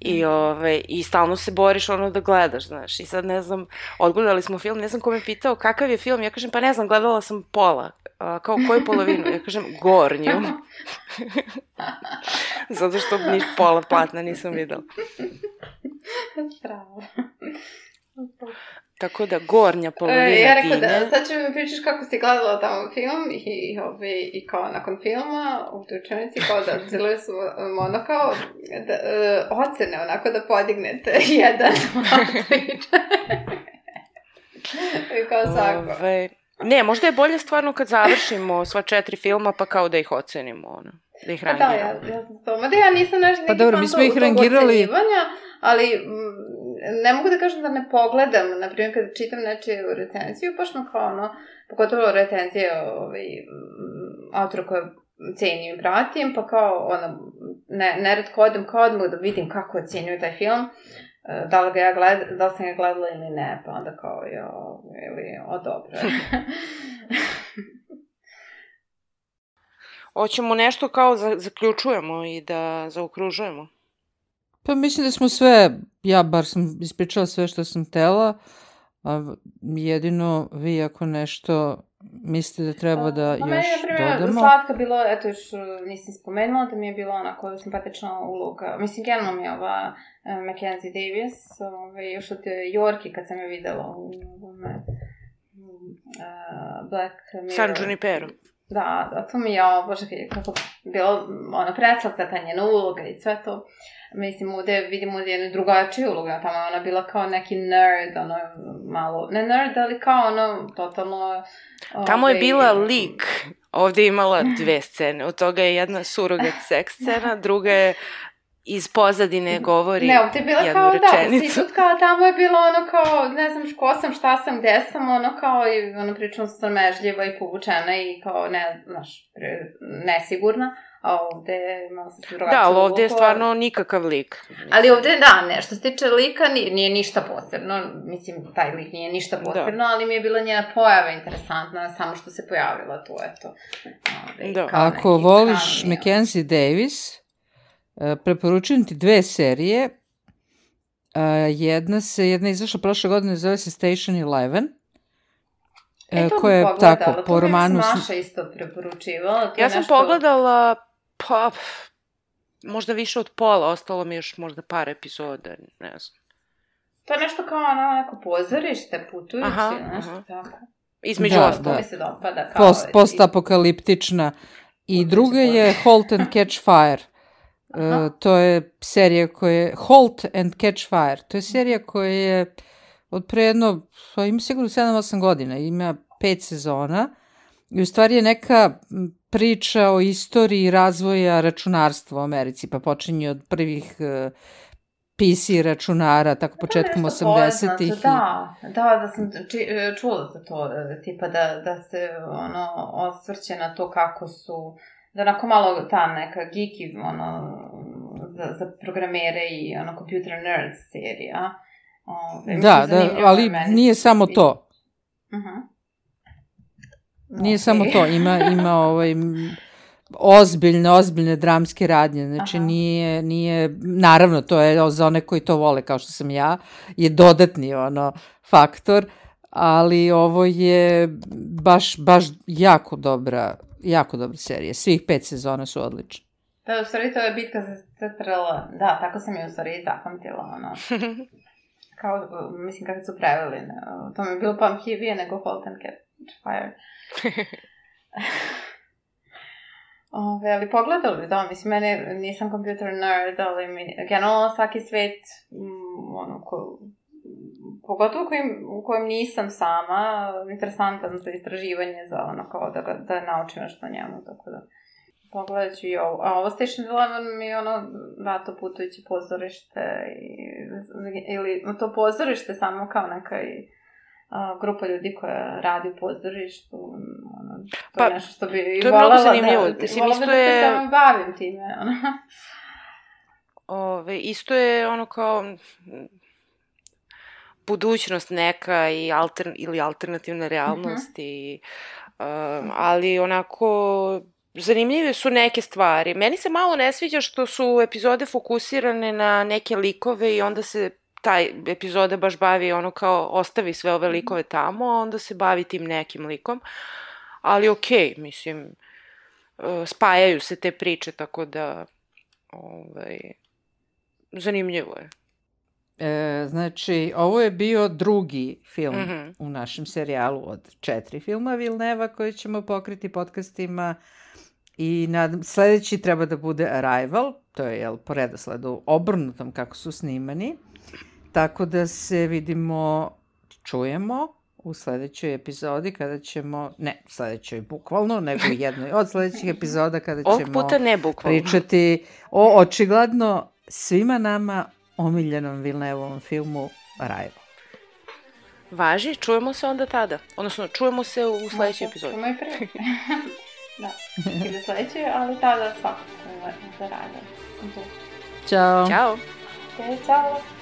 I, ove, I stalno se boriš ono da gledaš, znaš. I sad ne znam, odgledali smo film, ne znam ko me pitao kakav je film, ja kažem pa ne znam, gledala sam pola. A, kao koju polovinu? Ja kažem gornju. Zato što ni pola platna nisam videla. Bravo. Tako da gornja polovina E, ja rekao da, sad ću mi pričaš kako si gledala tamo film i, i, ovaj, i kao nakon filma u toj učenici kao da žele su um, ono kao da, e, ocene onako da podignete jedan. I kao svako. Ove, ne, možda je bolje stvarno kad završimo sva četiri filma pa kao da ih ocenimo, ono. Da ih Pa da, rangiramo. ja, ja sam to. Mada ja nisam nešto Pa dobro, mi smo ih rangirali- ali mm, ne mogu da kažem da ne pogledam. Naprimjer, kad čitam nečiju recenziju, baš me kao ono, pogotovo recenzije ovaj, mm, autora koje cenim i pratim, pa kao ono, ne, neretko odem kao odmah da vidim kako ocenjuju taj film. e, da li, ga ja gled, da li sam ga gledala ili ne, pa onda kao, jo, ili, o, dobro. Hoćemo nešto kao za, zaključujemo i da zaokružujemo. Pa mislim da smo sve, ja bar sam ispričala sve što sam tela, a jedino vi ako nešto mislite da treba da pa, još meni, na primjer, dodamo. Slatka bilo, eto još uh, nisam spomenula, da mi je bila onako simpatična uloga. Mislim, generalno mi je ova uh, Mackenzie Davis, ovaj, još od Yorki kad sam je videla u ovome uh, Black Mirror. San Junipero. Da, da, to mi je, o, bože, kako bilo, ono, preslatka ta njena uloga i sve to. Mislim, ovde vidimo jednu drugačiju ulogu, tamo je ona bila kao neki nerd, ono, malo, ne nerd, ali kao ono, totalno... Tamo je ovaj, bila lik, ovde je imala dve scene, od toga je jedna surogat seks scena, druga je iz pozadine govori Ne, ovde je bila jednu kao, rečenicu. da, kao tamo je bilo ono kao, ne znam ko sam, šta sam, gde sam, ono kao i ono prilično sramežljiva i povučena i kao ne, znaš, pre, nesigurna, a ovde malo sam se drugačije Da, ali ovde je stvarno nikakav lik. Ali ovde, da, ne, što se tiče lika, nije, nije ništa posebno, mislim, taj lik nije ništa posebno, da. ali mi je bila njena pojava interesantna, samo što se pojavila tu, eto. Ove, Da. kao Ako neki voliš. Mackenzie Davis, preporučujem ti dve serije. E, Jedna se, jedna je izašla prošle godine, zove se Station Eleven. E, E, to koja je bih pogledala, tako, to po mi romanu... Maša isto preporučivala. to Ja sam nešto- pogledala, pa, možda više od pola, ostalo mi još možda par epizoda, ne znam. To je nešto kao ono neko pozorište, putujući, Aha, nešto aha. tako. Između Da, ostalog. To da. mi se dopada kao... Post, postapokaliptična. I druga je. Halt and Catch Fire. E, to je serija koja je Halt and Catch Fire. To je serija koja je od pre jedno, pa ima sigurno 7-8 godina, ima pet sezona i u stvari je neka priča o istoriji razvoja računarstva u Americi, pa počinje od prvih e, PC računara, tako početkom To je nešto 80-ih. poznato, Da, da, da sam či, čula za to, e, tipa da, da se ono, osvrće na to kako su, da onako malo ta neka geeky, ono, za, za programere i ono, computer nerds serija. Ove, Da, da, ali meni nije samo to. Mhm. Nije Ok. samo to, ima, ima ovaj, ozbiljne, ozbiljne dramske radnje, znači Aha. nije, nije, naravno to je za one koji to vole kao što sam ja, je dodatni ono faktor, ali ovo je baš, baš jako dobra, jako dobra serija, svih pet sezona su odlične. Da, u stvari to je bitka za CTRL. Da, tako sam je u stvari zapamtila, ono. Kao, mislim, kako su preveli. ne, To mi je bilo pamtljivije nego Halt and Catch Fire. Ove, ali pogledali da, mislim, mene, nisam computer nerd, ali mi, generalno svaki svet, mm, ono, ko, pogotovo u kojem, u kojem nisam sama, interesantan za istraživanje, za ono, kao da, ga, da naučim nešto o njemu, tako da pogledat ću i ovo. A ovo Station Eleven mi je ono, da, to putujuće pozorište i, ili no, to pozorište samo kao neka i a, grupa ljudi koja radi u pozorištu, ono, to Pa, je nešto što bi to je mnogo volela zanimljivo. Da, volela isto da se samo bavim time, ono. Ove, isto je ono kao budućnost neka i alter, ili alternativna realnost Mhm. i um, ali onako zanimljive su neke stvari. Meni se malo ne sviđa što su epizode fokusirane na neke likove i onda se taj epizoda baš bavi ono kao ostavi sve ove likove tamo, a onda se bavi tim nekim likom. Ali okej, mislim, uh, spajaju se te priče, tako da ovaj, zanimljivo je. E, znači, ovo je bio drugi film Mhm. u našem serijalu od četiri filma Vilneva koje ćemo pokriti podcastima i nadam, sledeći treba da bude Arrival, to je jel, po redosledu obrnutom kako su snimani, tako da se vidimo, čujemo u sledećoj epizodi kada ćemo, ne sledećoj bukvalno, nego jednoj od sledećih epizoda kada Ovog ćemo puta ne bukvalno. pričati o očigledno svima nama omiljenom Vilnevovom filmu Arrival. Važi, čujemo se onda tada. Odnosno, čujemo se u sledećoj epizodi. Čujemo i prvi. da, ili sledeće, ali tada svakako za rade. Ćao! Ćao! Ok, čao!